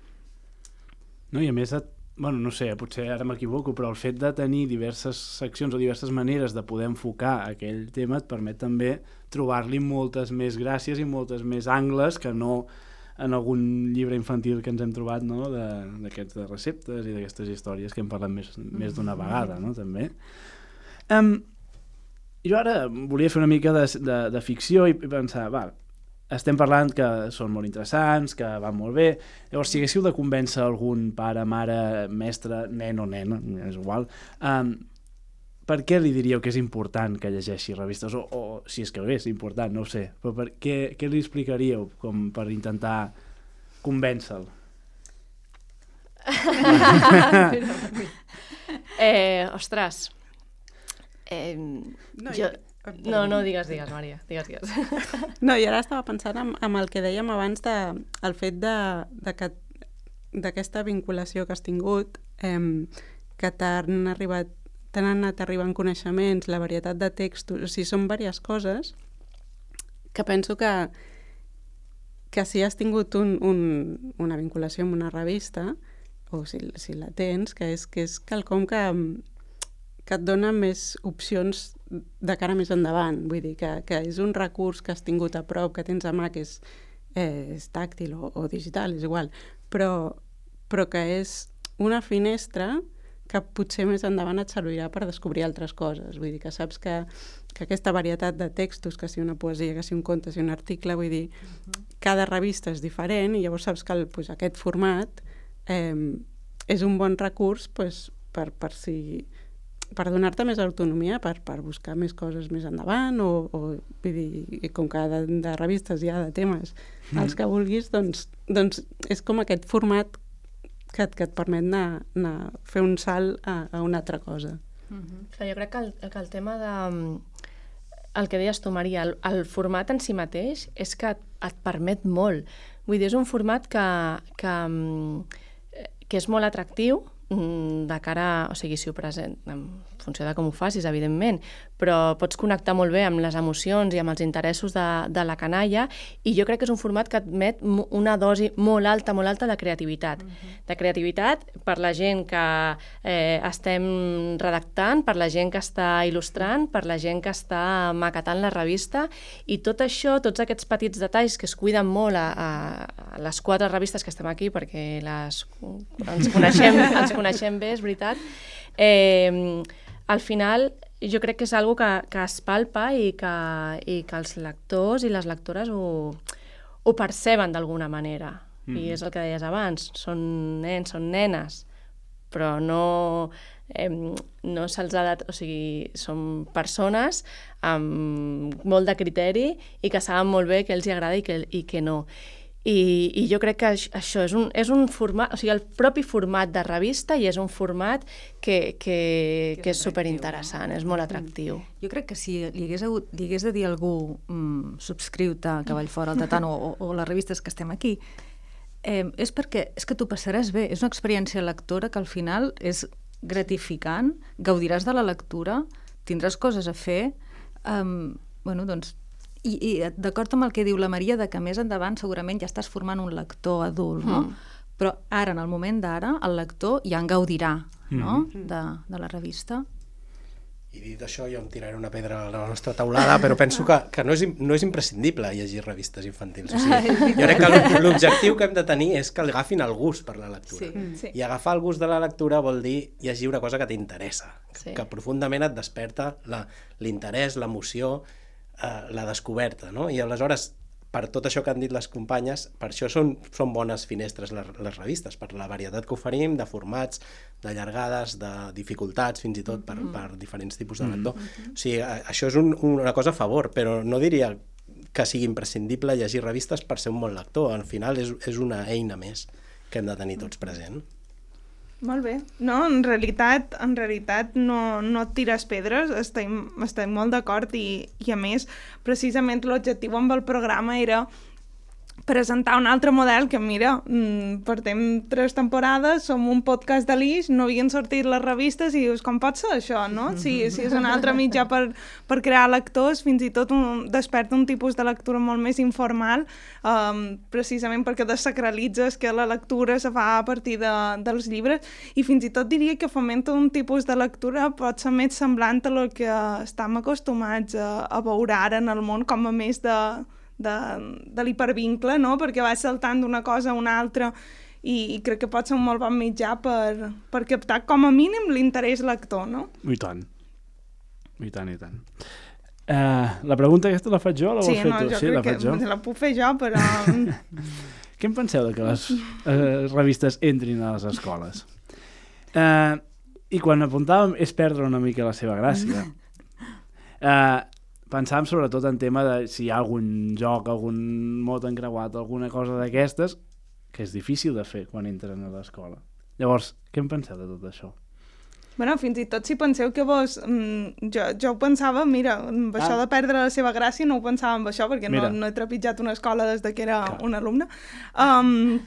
No, i a més, et, bueno, no sé, potser ara m'equivoco, però el fet de tenir diverses seccions o diverses maneres de poder enfocar aquell tema et permet també trobar-li moltes més gràcies i moltes més angles que no en algun llibre infantil que ens hem trobat no? d'aquests de, de receptes i d'aquestes històries que hem parlat més, més d'una mm-hmm. vegada, no? també. Um, jo ara volia fer una mica de, de, de ficció i pensar, va, estem parlant que són molt interessants, que van molt bé. Llavors, si haguéssiu de convèncer algun pare, mare, mestre, nen o nena, és igual, um, per què li diríeu que és important que llegeixi revistes? O, o si és que és important, no ho sé. Però per, què, què li explicaríeu com per intentar convèncer-lo? eh, ostres, Eh, no, jo... No, no, digues, digues, Maria, digues, digues. No, i ara estava pensant en, en el que dèiem abans de, el fet de, de que d'aquesta vinculació que has tingut, eh, que t'han arribat t'han anat arribant coneixements, la varietat de textos, o sigui, són diverses coses que penso que, que si has tingut un, un, una vinculació amb una revista, o si, si la tens, que és, que és quelcom que, que et dona més opcions de cara més endavant. Vull dir que, que és un recurs que has tingut a prop, que tens a mà, que és, eh, és tàctil o, o digital, és igual, però, però que és una finestra que potser més endavant et servirà per descobrir altres coses. Vull dir que saps que, que aquesta varietat de textos, que si una poesia, que si un conte, que si un article, vull dir, uh -huh. cada revista és diferent i llavors saps que el, pues, aquest format eh, és un bon recurs pues, per, per si per donar-te més autonomia per, per buscar més coses més endavant o, o vull dir, com que de, de revistes hi ha de temes mm. els que vulguis, doncs, doncs és com aquest format que, et, que et permet anar, anar fer un salt a, a una altra cosa. Mm -hmm. Clar, jo crec que el, que el tema de... El que deies tu, Maria, el, el format en si mateix és que et, et permet molt. Vull dir, és un format que, que, que és molt atractiu, Mm, de cara, o sigui, si ho present, en funció de com ho facis, evidentment, però pots connectar molt bé amb les emocions i amb els interessos de, de la canalla i jo crec que és un format que admet una dosi molt alta, molt alta de creativitat. Uh mhm. -huh. De creativitat per la gent que eh, estem redactant, per la gent que està il·lustrant, per la gent que està maquetant la revista i tot això, tots aquests petits detalls que es cuiden molt a, a, a les quatre revistes que estem aquí perquè les, ens coneixem, ens coneixem bé, és veritat, eh, al final jo crec que és algo que, que es palpa i que, i que els lectors i les lectores ho, ho perceben d'alguna manera. Mm. I és el que deies abans, són nens, són nenes, però no, eh, no se'ls ha de... O sigui, són persones amb molt de criteri i que saben molt bé què els agrada i què, i què no. I, i jo crec que això és un, és un format, o sigui, el propi format de revista i és un format que, que, que, és superinteressant, no? és molt atractiu. Mm. Jo crec que si li hagués, hagut, li hagués de dir a algú mm, subscriu-te a Cavallfora, al Tatano o, o les revistes que estem aquí, eh, és perquè és que t'ho passaràs bé, és una experiència lectora que al final és gratificant, gaudiràs de la lectura, tindràs coses a fer, eh, bueno, doncs i, i d'acord amb el que diu la Maria, de que més endavant segurament ja estàs formant un lector adult, no? Mm. Però ara, en el moment d'ara, el lector ja en gaudirà, no?, mm. de, de la revista. I dit això, jo em tiraré una pedra a la nostra taulada, però penso que, que no, és, no és imprescindible llegir revistes infantils. O sigui, jo crec que l'objectiu que hem de tenir és que agafin el gust per la lectura. Sí, sí. I agafar el gust de la lectura vol dir llegir una cosa que t'interessa, sí. que, que profundament et desperta l'interès, l'emoció, eh, la descoberta, no? I aleshores, per tot això que han dit les companyes, per això són, són bones finestres les, les revistes, per la varietat que oferim, de formats, de llargades, de dificultats, fins i tot per, mm-hmm. per diferents tipus de lector. Mm -hmm. O sigui, això és un, una cosa a favor, però no diria que sigui imprescindible llegir revistes per ser un bon lector. Al final és, és una eina més que hem de tenir tots present. Molt bé. No, en realitat, en realitat no, no tires pedres, estem, estem molt d'acord i, i a més, precisament l'objectiu amb el programa era presentar un altre model que, mira, mm, portem tres temporades, som un podcast de l'IX, no havien sortit les revistes i dius, com pot ser això, no? Si, si és un altre mitjà per, per crear lectors, fins i tot un, desperta un tipus de lectura molt més informal, um, precisament perquè desacralitzes que la lectura se fa a partir de, dels llibres i fins i tot diria que fomenta un tipus de lectura pot ser més semblant a lo que estem acostumats a, a veure ara en el món com a més de de, de l'hipervincle, no? perquè va saltant d'una cosa a una altra i, i crec que pot ser un molt bon mitjà per, per captar com a mínim l'interès lector, no? I tant. I tant, i tant. Uh, la pregunta aquesta la faig jo o la sí, vols fer no, tu? sí, la faig jo. La puc fer jo, però... Què en penseu de que les uh, revistes entrin a les escoles? Uh, I quan apuntàvem és perdre una mica la seva gràcia. Uh, pensàvem sobretot en tema de si hi ha algun joc, algun mot encreuat, alguna cosa d'aquestes, que és difícil de fer quan entren a l'escola. Llavors, què en penseu de tot això? Bueno, fins i tot si penseu que vos... Mm, jo, jo ho pensava, mira, amb això ah. de perdre la seva gràcia no ho pensava amb això, perquè no, no he trepitjat una escola des de que era Clar. un alumne. Um,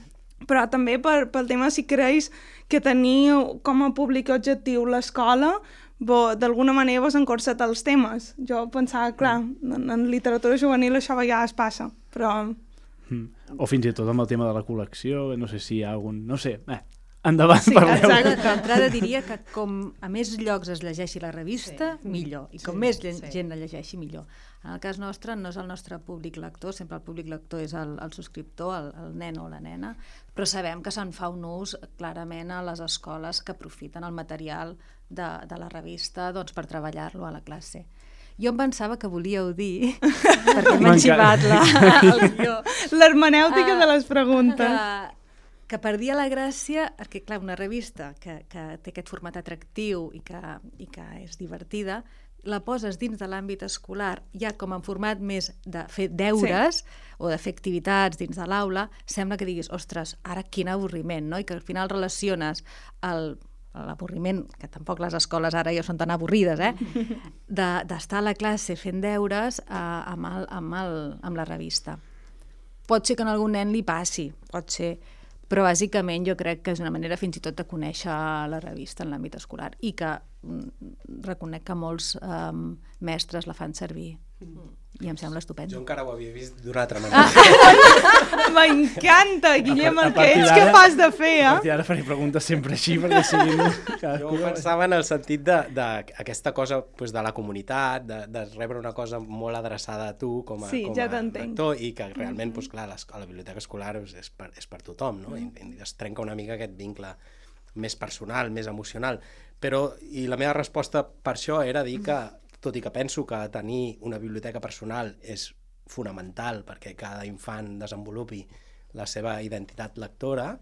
però també per, pel tema si creus que teniu com a públic objectiu l'escola, d'alguna manera vos encorsat els temes. Jo pensava, clar, en, en literatura juvenil això a vegades passa, però... Mm. O fins i tot amb el tema de la col·lecció, no sé si hi ha algun... No sé, eh, endavant, sí, parleu. D'entrada diria que com a més llocs es llegeixi la revista, sí. millor. I com sí, més sí. gent la llegeixi, millor. En el cas nostre no és el nostre públic lector, sempre el públic lector és el, el subscriptor, el, el nen o la nena, però sabem que se'n fa un ús clarament a les escoles que aprofiten el material de, de la revista doncs, per treballar-lo a la classe. Jo em pensava que volíeu dir, perquè m'ha xivat la, el guió. L'hermenèutica uh, de les preguntes. Que perdia la gràcia, perquè clar, una revista que, que té aquest format atractiu i que, i que és divertida, la poses dins de l'àmbit escolar, ja com en format més de fer deures sí. o de fer activitats dins de l'aula, sembla que diguis, ostres, ara quin avorriment, no? I que al final relaciones el l'avorriment, que tampoc les escoles ara ja són tan avorrides, eh? d'estar de, a la classe fent deures eh, amb, el, amb, el, amb la revista. Pot ser que a algun nen li passi, pot ser, però bàsicament jo crec que és una manera fins i tot de conèixer la revista en l'àmbit escolar i que mm, reconec que molts eh, mestres la fan servir. Mm i em sembla estupend. Jo encara ho havia vist d'una altra manera. Ah. M'encanta, Guillem, el que ets capaç de fer, eh? A partir d'ara faré preguntes sempre així, perquè siguin... Jo pensava en el sentit d'aquesta cosa pues, de la comunitat, de, de rebre una cosa molt adreçada a tu com a, sí, com ja a lector i que realment, mm -hmm. pues, clar, a la biblioteca escolar és, és, per, és per tothom, no? Mm -hmm. I, I es trenca una mica aquest vincle més personal, més emocional. Però, i la meva resposta per això era dir que tot i que penso que tenir una biblioteca personal és fonamental perquè cada infant desenvolupi la seva identitat lectora,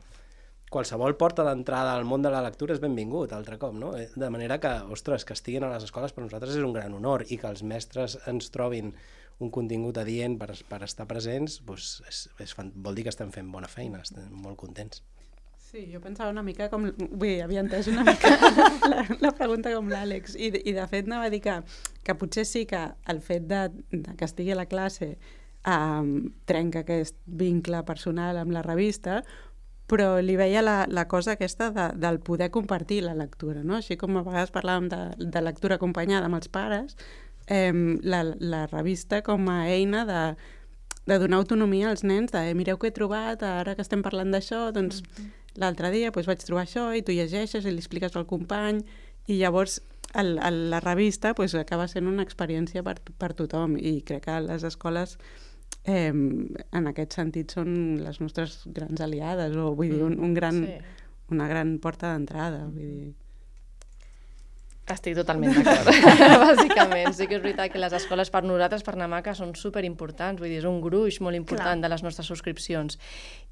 qualsevol porta d'entrada al món de la lectura és benvingut, altre cop, no? Eh, de manera que, ostres, que estiguin a les escoles per nosaltres és un gran honor i que els mestres ens trobin un contingut adient per, per estar presents, doncs és, és, vol dir que estem fent bona feina, estem molt contents. Sí, jo pensava una mica com... Bé, havia entès una mica la, la pregunta com l'Àlex. I, I de fet anava a dir que, que potser sí que el fet de, de que estigui a la classe um, trenca aquest vincle personal amb la revista, però li veia la, la cosa aquesta de, del poder compartir la lectura, no? Així com a vegades parlàvem de, de lectura acompanyada amb els pares, eh, la, la revista com a eina de, de donar autonomia als nens, de eh, mireu què he trobat, ara que estem parlant d'això, doncs mm -hmm l'altre dia doncs, vaig trobar això i tu llegeixes i li expliques al company i llavors el, el, la revista doncs, acaba sent una experiència per, per tothom i crec que les escoles eh, en aquest sentit són les nostres grans aliades o vull dir, un, un gran, sí. una gran porta d'entrada vull dir estic totalment d'acord, bàsicament. Sí que és veritat que les escoles per nosaltres, per Namaca, són superimportants, vull dir, és un gruix molt important Clar. de les nostres subscripcions.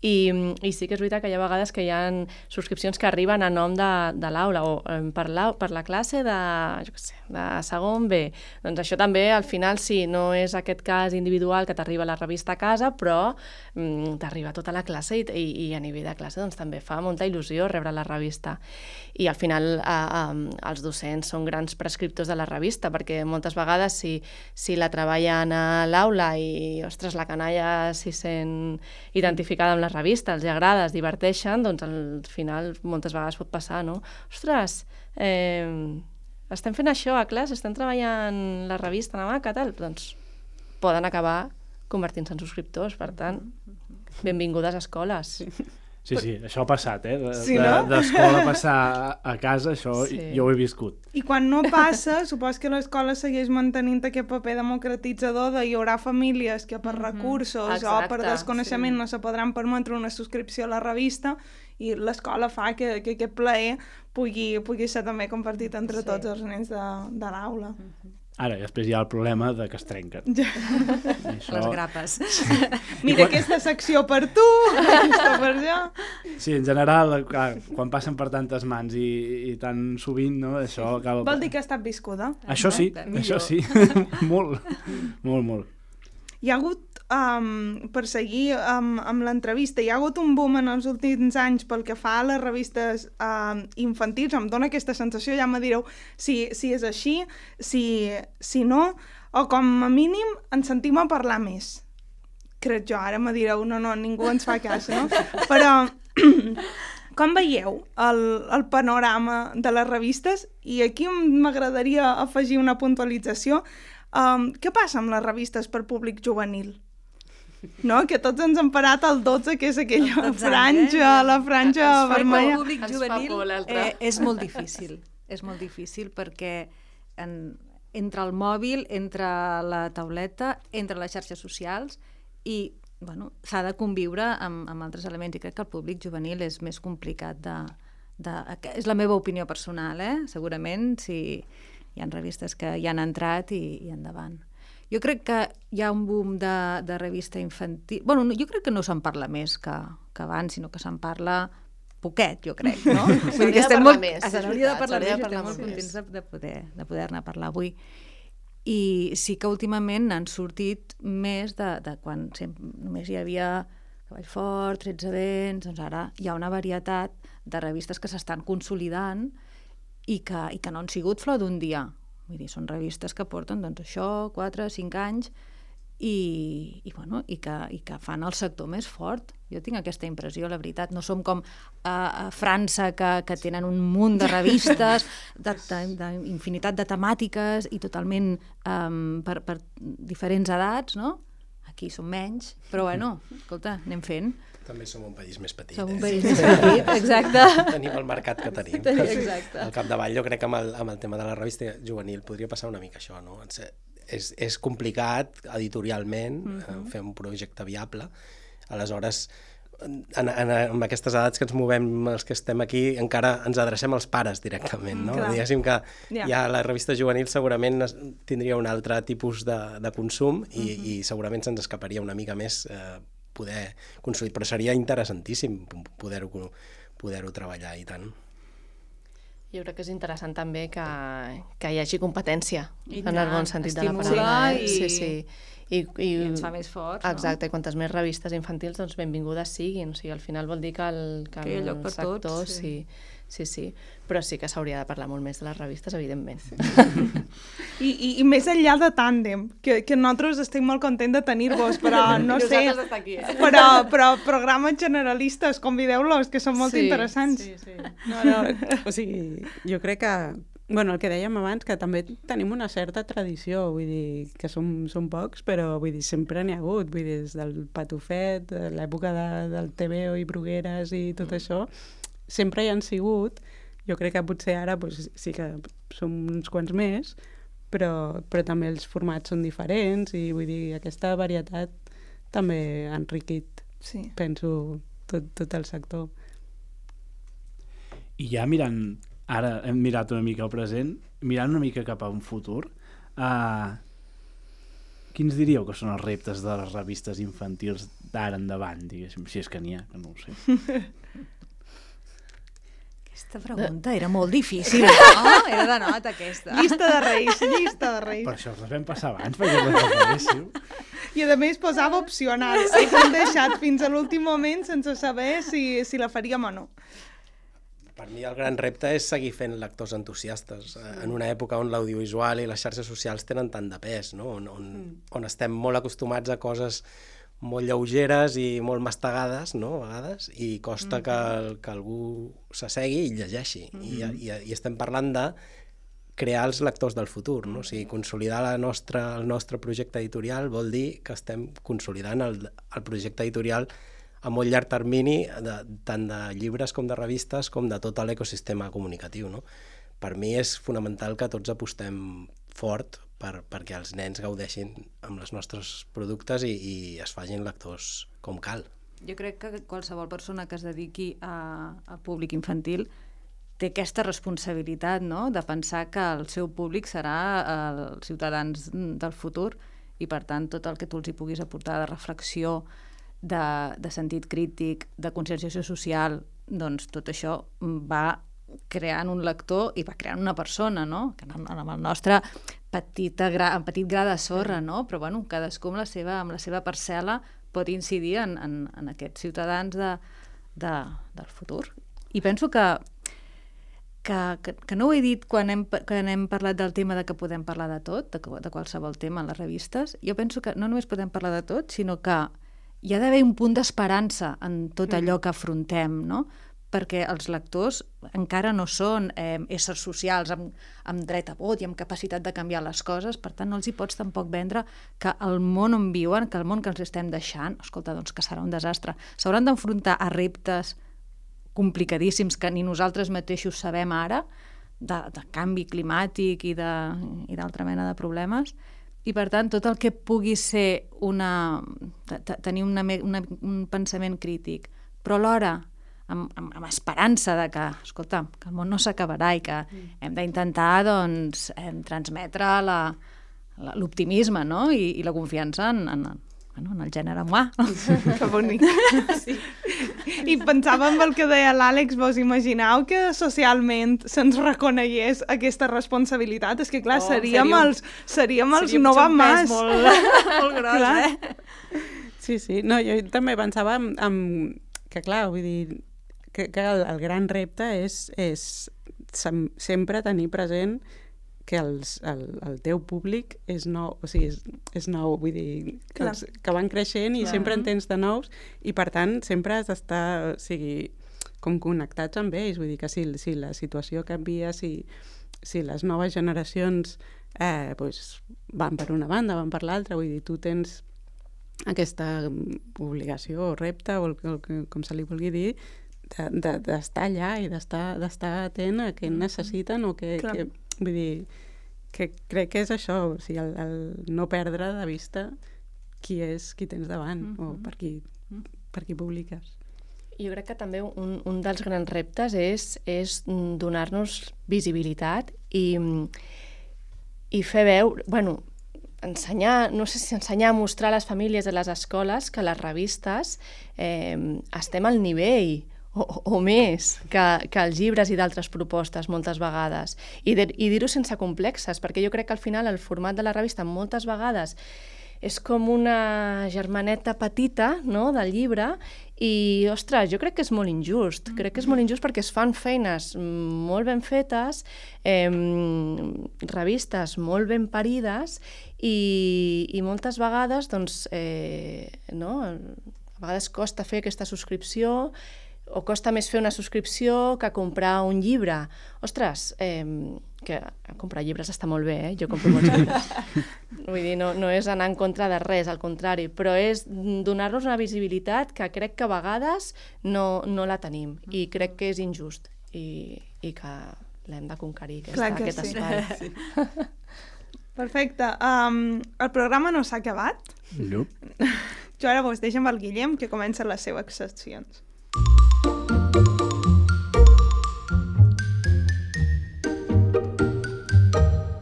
I, I sí que és veritat que hi ha vegades que hi ha subscripcions que arriben a nom de, de l'aula o per, la, per la classe de, jo què sé, de segon B. Doncs això també, al final, sí, no és aquest cas individual que t'arriba la revista a casa, però mm, t'arriba tota la classe i, i, i a nivell de classe doncs, també fa molta il·lusió rebre la revista. I al final eh, eh, els docents són grans prescriptors de la revista, perquè moltes vegades si, si la treballen a l'aula i, ostres, la canalla s'hi sent identificada amb la revista, els agrada, es diverteixen, doncs al final moltes vegades pot passar, no? Ostres, eh, estem fent això a classe, estem treballant la revista a la maca, tal, doncs poden acabar convertint-se en subscriptors, per tant, benvingudes a escoles. Sí. Sí, sí, això ha passat, eh? D'escola sí, no? de, passar a casa, això sí. jo ho he viscut. I quan no passa, supos que l'escola segueix mantenint aquest paper democratitzador de hi haurà famílies que per mm -hmm. recursos Exacte, o per desconeixement sí. no se podran permetre una subscripció a la revista i l'escola fa que, que aquest plaer pugui, pugui ser també compartit entre sí. tots els nens de, de l'aula. Mm -hmm. Ara, després hi ha el problema de que es trenquen. Ja. Això... Les grapes. Sí. Mira quan... aquesta secció per tu, aquesta per jo. Sí, en general, clar, quan passen per tantes mans i, i tan sovint, no, això acaba... Vol dir que ha estat viscuda? Això sí, això sí. molt, molt, molt. Hi ha hagut um, per seguir amb, amb l'entrevista, hi ha hagut un boom en els últims anys pel que fa a les revistes um, infantils, em dóna aquesta sensació, ja me direu si, si és així, si, si no, o com a mínim ens sentim a parlar més. Crec jo, ara me direu, no, no, ningú ens fa cas, no? Però com veieu el, el panorama de les revistes? I aquí m'agradaria afegir una puntualització. Um, què passa amb les revistes per públic juvenil? No? que tots ens han parat al 12, que és aquella franja, eh? la franja es vermella. El públic juvenil eh, és molt difícil, és molt difícil perquè en, entre el mòbil, entre la tauleta, entre les xarxes socials i bueno, s'ha de conviure amb, amb altres elements i crec que el públic juvenil és més complicat de, de... És la meva opinió personal, eh? Segurament, si hi ha revistes que hi han entrat i, i endavant. Jo crec que hi ha un boom de, de revista infantil... bueno, jo crec que no se'n parla més que, que abans, sinó que se'n parla poquet, jo crec, no? S'hauria de parlar més, és S'hauria de parlar de més parlar estem molt molt contents de, de poder de poder-ne parlar avui. I sí que últimament n'han sortit més de, de quan sempre, només hi havia Cavall Fort, 13 vents, doncs ara hi ha una varietat de revistes que s'estan consolidant i que, i que no han sigut flor d'un dia. Vull dir, són revistes que porten doncs, això, 4, 5 anys, i, i, bueno, i, que, i que fan el sector més fort. Jo tinc aquesta impressió, la veritat. No som com a, a França, que, que tenen un munt de revistes, d'infinitat de, de, de temàtiques i totalment um, per, per diferents edats, no? Aquí som menys, però bueno, escolta, anem fent. També som un país més petit. Som un eh? país més petit, exacte. Tenim el mercat que tenim. Exacte. Al capdavall, jo crec que amb el, amb el tema de la revista juvenil podria passar una mica això, no? És, és complicat editorialment mm -hmm. fer un projecte viable. Aleshores, en, en, en aquestes edats que ens movem, els que estem aquí, encara ens adrecem als pares directament, no? Clar. Diguéssim que Ja. ja la revista juvenil segurament tindria un altre tipus de, de consum i, Mhm. i segurament se'ns escaparia una mica més eh, poder construir, però seria interessantíssim poder-ho poder treballar i tant. Jo crec que és interessant també que, que hi hagi competència, I en el tant, bon sentit de la paraula. eh? i- Sí, sí. I, i, I ens fa més forts, no? Exacte, i quantes més revistes infantils, doncs benvingudes siguin. O sigui, al final vol dir que el, que Que el sector, tots, sí. sí. Sí, sí, però sí que s'hauria de parlar molt més de les revistes, evidentment. I, i, I més enllà de tàndem, que, que nosaltres estem molt contents de tenir-vos, però no sé... aquí, eh? Però, però programes generalistes, convideu-los, que són molt Sí, interessants. Sí, sí. No, no, o sigui, jo crec que bueno, el que dèiem abans, que també tenim una certa tradició, vull dir, que som, som pocs, però vull dir, sempre n'hi ha hagut, vull dir, des del patufet, l'època de, del TVO i Brugueres i tot això, sempre hi han sigut, jo crec que potser ara pues, sí que som uns quants més, però, però també els formats són diferents i vull dir, aquesta varietat també ha enriquit, Sí. penso, tot, tot el sector. I ja mirant, ara hem mirat una mica al present, mirant una mica cap a un futur, uh, quins diríeu que són els reptes de les revistes infantils d'ara endavant, diguéssim, si és que n'hi ha, que no ho sé. Aquesta pregunta era molt difícil, no? Era de nota, aquesta. Llista de reis, llista de reis. Per això les vam passar abans, perquè les reparéssiu. I a més posava opcional. Els hem deixat fins a l'últim moment sense saber si, si la faríem o no. Per mi el gran repte és seguir fent lectors entusiastes eh, en una època on l'audiovisual i les xarxes socials tenen tant de pes, no? on, on, on estem molt acostumats a coses molt lleugeres i molt mastegades, no?, a vegades, i costa que, que algú s'assegui i llegeixi. I, i, I estem parlant de crear els lectors del futur, no? O sigui, consolidar la nostra, el nostre projecte editorial vol dir que estem consolidant el, el projecte editorial a molt llarg termini, de, tant de llibres com de revistes, com de tot l'ecosistema comunicatiu. No? Per mi és fonamental que tots apostem fort per, perquè els nens gaudeixin amb els nostres productes i, i es facin lectors com cal. Jo crec que qualsevol persona que es dediqui a, a públic infantil té aquesta responsabilitat no? de pensar que el seu públic serà els ciutadans del futur i per tant tot el que tu els hi puguis aportar de reflexió, de, de sentit crític, de conscienciació social, doncs tot això va creant un lector i va creant una persona, no? Que amb el nostre petita gra, amb petit gra de sorra, no? Però bueno, cadascú amb la seva, amb la seva parcel·la pot incidir en, en, en aquests ciutadans de, de, del futur. I penso que, que, que, que no ho he dit quan hem, quan hem parlat del tema de que podem parlar de tot, de, de qualsevol tema en les revistes. Jo penso que no només podem parlar de tot, sinó que hi ha d'haver un punt d'esperança en tot allò que afrontem, no? Perquè els lectors encara no són eh, éssers socials amb, amb dret a vot i amb capacitat de canviar les coses, per tant no els hi pots tampoc vendre que el món on viuen, que el món que els estem deixant, escolta, doncs que serà un desastre. S'hauran d'enfrontar a reptes complicadíssims que ni nosaltres mateixos sabem ara, de, de canvi climàtic i d'altra mena de problemes, i per tant tot el que pugui ser una, te- te- tenir una, una, un pensament crític, però alhora amb, amb, amb esperança de que, escolta, que el món no s'acabarà i que hem d'intentar doncs, em, transmetre la- la- l'optimisme no? I, i la confiança en, en, bueno, en el gènere humà. Que bonic. sí. I pensava en el que deia l'Àlex, vos imagineu que socialment se'ns reconegués aquesta responsabilitat? És que, clar, Oh, seríem, seria un- els, seríem els Seria no potser va un más. pes Molt, molt gros, Clar. eh? Sí, sí. No, jo també pensava en, en que, clar, vull dir, que, que el, el gran repte és, és sem sempre tenir present que els, el, el teu públic és nou, o sigui, és, és nou, vull dir, que, els, que van creixent i Clar. sempre en tens de nous i per tant sempre has d'estar, o sigui, com connectats amb ells, vull dir que si, si la situació canvia, si, si les noves generacions eh, pues, van per una banda, van per l'altra, vull dir, tu tens aquesta obligació o repte o el, el, com se li vulgui dir d'estar de, d'estar allà i d'estar atent a què necessiten o què, que, vull dir que crec que és això, o sigui, el, el no perdre de vista qui és qui tens davant o per qui, per qui publiques. Jo crec que també un, un dels grans reptes és, és mm, donar-nos visibilitat i, mm, i fer veure, bueno, ensenyar, no sé si ensenyar a mostrar a les famílies de les escoles que les revistes eh, estem al nivell o, o més que, que els llibres i d'altres propostes moltes vegades. I, de, i dir-ho sense complexes, perquè jo crec que al final el format de la revista moltes vegades és com una germaneta petita no, del llibre i, ostres, jo crec que és molt injust. Crec que és molt injust perquè es fan feines molt ben fetes, eh, revistes molt ben parides i, i moltes vegades, doncs, eh, no, a vegades costa fer aquesta subscripció o costa més fer una subscripció que comprar un llibre. Ostres, eh, que comprar llibres està molt bé, eh? jo compro molts llibres. Vull dir, no, no és anar en contra de res, al contrari, però és donar-nos una visibilitat que crec que a vegades no, no la tenim i crec que és injust i, i que l'hem de conquerir, aquesta, Clar que aquest sí. espai. Perfecte. Um, el programa no s'ha acabat. Llup. Jo ara vos deixo amb el Guillem, que comença les seves seccions.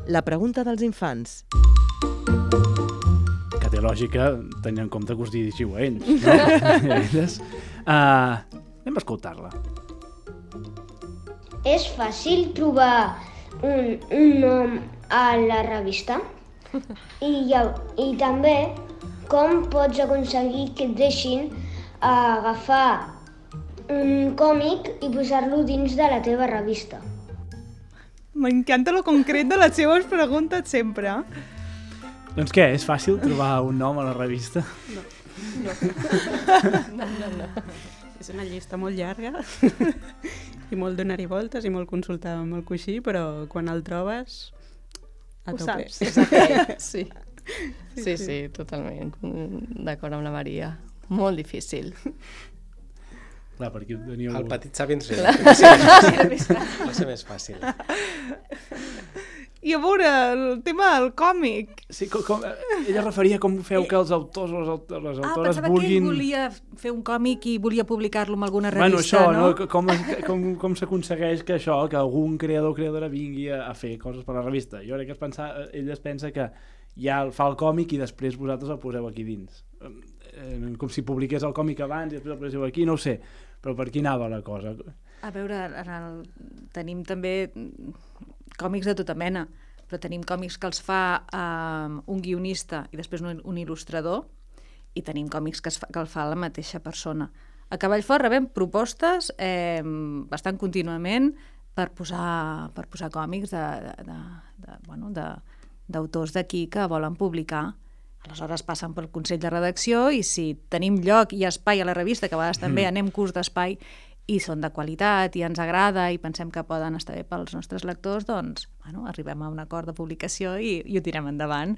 La pregunta dels infants. Que té lògica, tenint en compte que us dirigiu a ells. No? Elles. uh, anem a escoltar-la. És fàcil trobar un, un nom a la revista? I, ja- I també com pots aconseguir que et deixin agafar un còmic i posar-lo dins de la teva revista? M'encanta lo concret de les seves preguntes sempre. eh? Doncs què, és fàcil trobar un nom a la revista? És una llista molt llarga i molt donar-hi voltes i molt consultar amb el coixí, però quan el trobes a Ho tope. saps. Sí. Sí, sí, totalment. D'acord amb la Maria. Molt difícil. Clar, perquè teniu... El petit va ser més fàcil. Va ser més fàcil. I a veure, el tema del còmic. Sí, com, com, ella referia com feu que els autors o les, aut- les Ah, autores pensava vulguin... que ell volia fer un còmic i volia publicar-lo en alguna revista, Bueno, això, no? no? Com, es- com, com s'aconsegueix que això, que algun creador o creadora vingui a, a fer coses per la revista? Jo crec que es pensa, ell es pensa que ja el fa el còmic i després vosaltres el poseu aquí dins. Com si publiqués el còmic abans i després el poseu aquí, no ho sé. Però per aquí anava la cosa? A veure, en el... tenim també còmics de tota mena, però tenim còmics que els fa um, un guionista i després un, un il·lustrador, i tenim còmics que, es fa, que el fa la mateixa persona. A Cavallfort rebem propostes eh, bastant contínuament per posar, per posar còmics de, de, de, de, bueno, d'autors d'aquí que volen publicar. Aleshores passen pel Consell de Redacció i si tenim lloc i espai a la revista, que a vegades també Mm. anem curs d'espai, i són de qualitat i ens agrada i pensem que poden estar bé pels nostres lectors, doncs bueno, arribem a un acord de publicació i, i ho tirem endavant.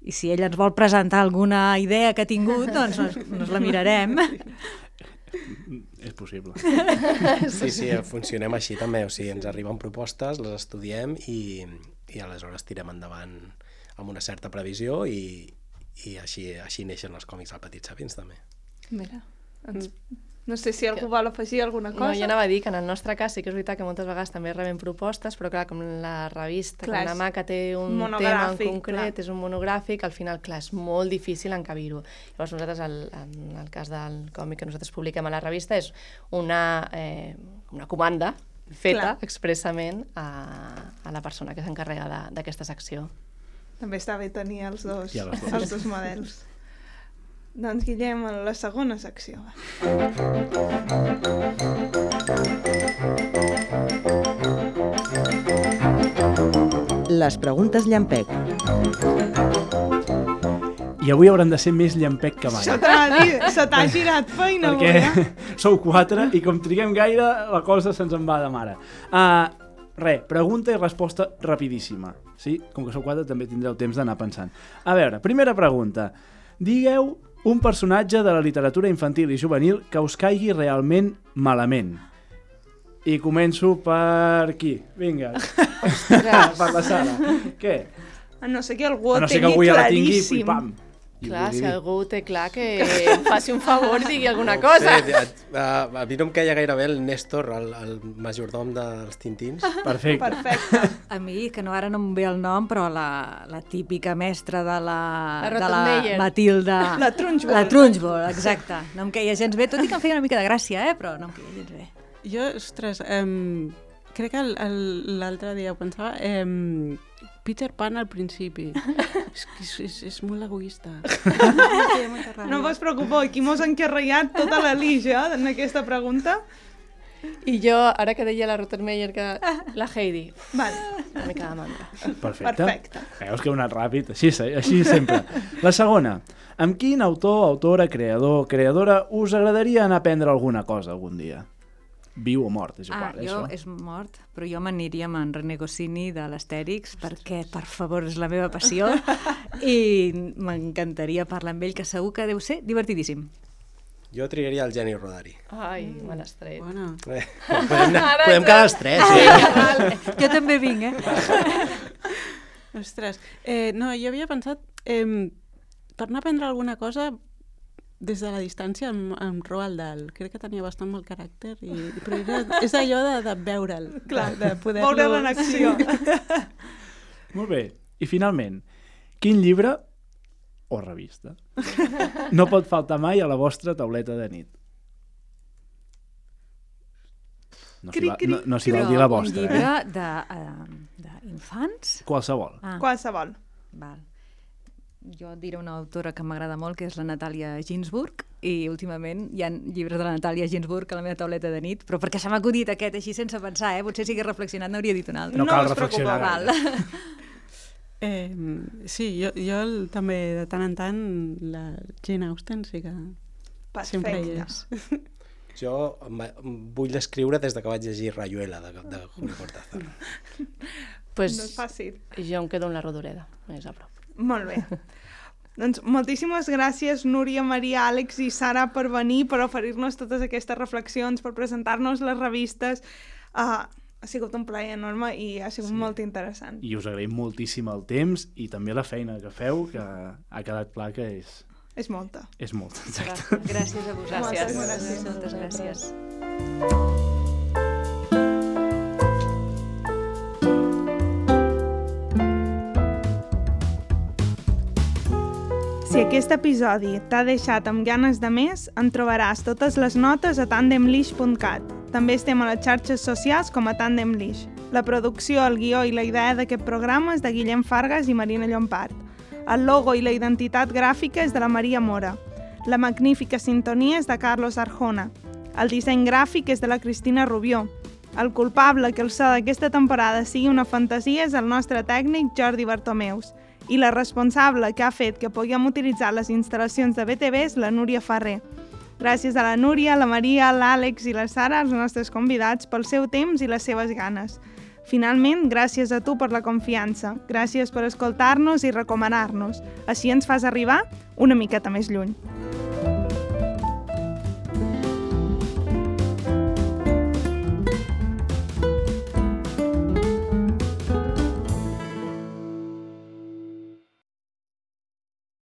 I si ell ens vol presentar alguna idea que ha tingut, doncs nos, nos la mirarem. És possible. Sí, sí, funcionem així també. O sigui, ens arriben propostes, les estudiem i, i aleshores tirem endavant amb una certa previsió i, i així, així neixen els còmics al Petit Sapiens també. Mira, ens, No sé si algú vol afegir alguna cosa. No, jo anava a dir que en el nostre cas sí que és veritat que moltes vegades també rebem propostes, però clar, com la revista, Clar, com la mà que té un tema en concret, clar. és un monogràfic, al final, clar, és molt difícil encabir-ho. Llavors nosaltres, el, en el cas del còmic que nosaltres publiquem a la revista, és una, eh, una comanda feta Clar. expressament a, a la persona que s'encarrega de- d'aquesta secció. També està bé tenir els dos, Ja dos. els dos models. Doncs, Guillem, en la segona secció. Les preguntes llampec. I avui hauran de ser més llampec que mai. Se t'ha girat feina avui, perquè eh? sou quatre i com triguem gaire, la cosa se'ns en va de mare. Uh, Re, pregunta i resposta rapidíssima. Sí? Com que sou quatre també tindreu temps d'anar pensant. A veure, primera pregunta. Digueu un personatge de la literatura infantil i juvenil que us caigui realment malament. I començo per qui? Vinga. per la Sara. Què? A no ser que algú A ho no ser que avui ja la tingui i pam. Clar, si dir. algú té clar que em faci un favor digui alguna cosa. Sí, a, a, a mi no em queia gaire bé el Néstor, el, el majordom dels Tintins. Perfecte. Perfecte. A mi, que no ara no em ve el nom, però la, la típica mestra de la, La de la. Matilda... La Trunchbull. La Trunchbull, exacte. No em queia gens bé, tot i que em feia una mica de gràcia, eh? però no em queia gens bé. Jo, ostres, um, crec que l'altre dia ho pensava... Um, Peter Pan al principi. és, que és, és, és molt egoista. No vos preocupeu, aquí mos han carregat tota la lija en aquesta pregunta. I jo, ara que deia la Rottenmeier, que la Heidi, Vale, una mica de mandra. Perfecte. perfecte. Veus que heu anat ràpid, així, així sempre. La segona, amb quin autor, autora, creador, creadora us agradaria anar a aprendre alguna cosa algun dia? Viu o mort, és Ah, igual, eh, jo això. és mort, però jo m'aniria amb en René Goscinny de l'Astèrix, perquè, per favor, és la meva passió, i m'encantaria parlar amb ell, que segur que deu ser divertidíssim. Jo triaria el Geni Rodari. Ai, me l'has tret. Bona. Eh, podem, anar, podem quedar els tres. Sí, Sí. ja val. Jo també vinc, eh? Ostres, eh, no, jo havia pensat, eh, per anar a aprendre alguna cosa des de la distància amb, amb Roald Dahl. Crec que tenia bastant mal caràcter, i, però era, és allò de, de veure'l, Clar, de, de poder-lo... Veure'l en acció. Molt bé. I finalment, quin llibre o revista no pot faltar mai a la vostra tauleta de nit? No s'hi Cri, va, cri, no, no val dir la un vostra, llibre eh? de, uh, d'infants? Qualsevol. Ah, Qualsevol. val. Jo et diré una autora que m'agrada molt, que és la Natàlia Ginsburg, i últimament hi ha llibres de la Natàlia Ginsburg a la meva tauleta de nit, però perquè se m'ha acudit aquest així sense pensar, eh? Potser si hagués reflexionat n'hauria dit un altre. No No cal reflexionar. gaire. Eh, sí, jo, jo el, també de tant en tant la Jane Austen sí que sempre hi Perfecte. és. Jo vull escriure des de que vaig llegir Rayuela de, de Julio Cortázar. Pues, No és fàcil. jo em quedo amb la Rodoreda, més a prop. Molt bé. doncs moltíssimes gràcies, Núria, Maria, Àlex i Sara, per venir, per oferir-nos totes aquestes reflexions, per presentar-nos les revistes. Uh, ha sigut un plaer enorme i ha sigut sí. molt interessant. I us agraïm moltíssim el temps i també la feina que feu, que ha quedat clar que és, És molta. és molt. Exacte. Gràcies a vosaltres. Moltes gràcies. Moltes gràcies. Si aquest episodi t'ha deixat amb ganes de més, en trobaràs totes les notes a tandemlish.cat. També estem a les xarxes socials com a Tandemlish. La producció, el guió i la idea d'aquest programa és de Guillem Fargas i Marina Llompart. El logo i la identitat gràfica és de la Maria Mora. La magnífica sintonia és de Carlos Arjona. El disseny gràfic és de la Cristina Rubió. El culpable que el so d'aquesta temporada sigui una fantasia és el nostre tècnic Jordi Bartomeus i la responsable que ha fet que puguem utilitzar les instal·lacions de BTV és la Núria Ferrer. Gràcies a la Núria, la Maria, l'Àlex i la Sara, els nostres convidats, pel seu temps i les seves ganes. Finalment, gràcies a tu per la confiança. Gràcies per escoltar-nos i recomanar-nos. Així ens fas arribar una miqueta més lluny.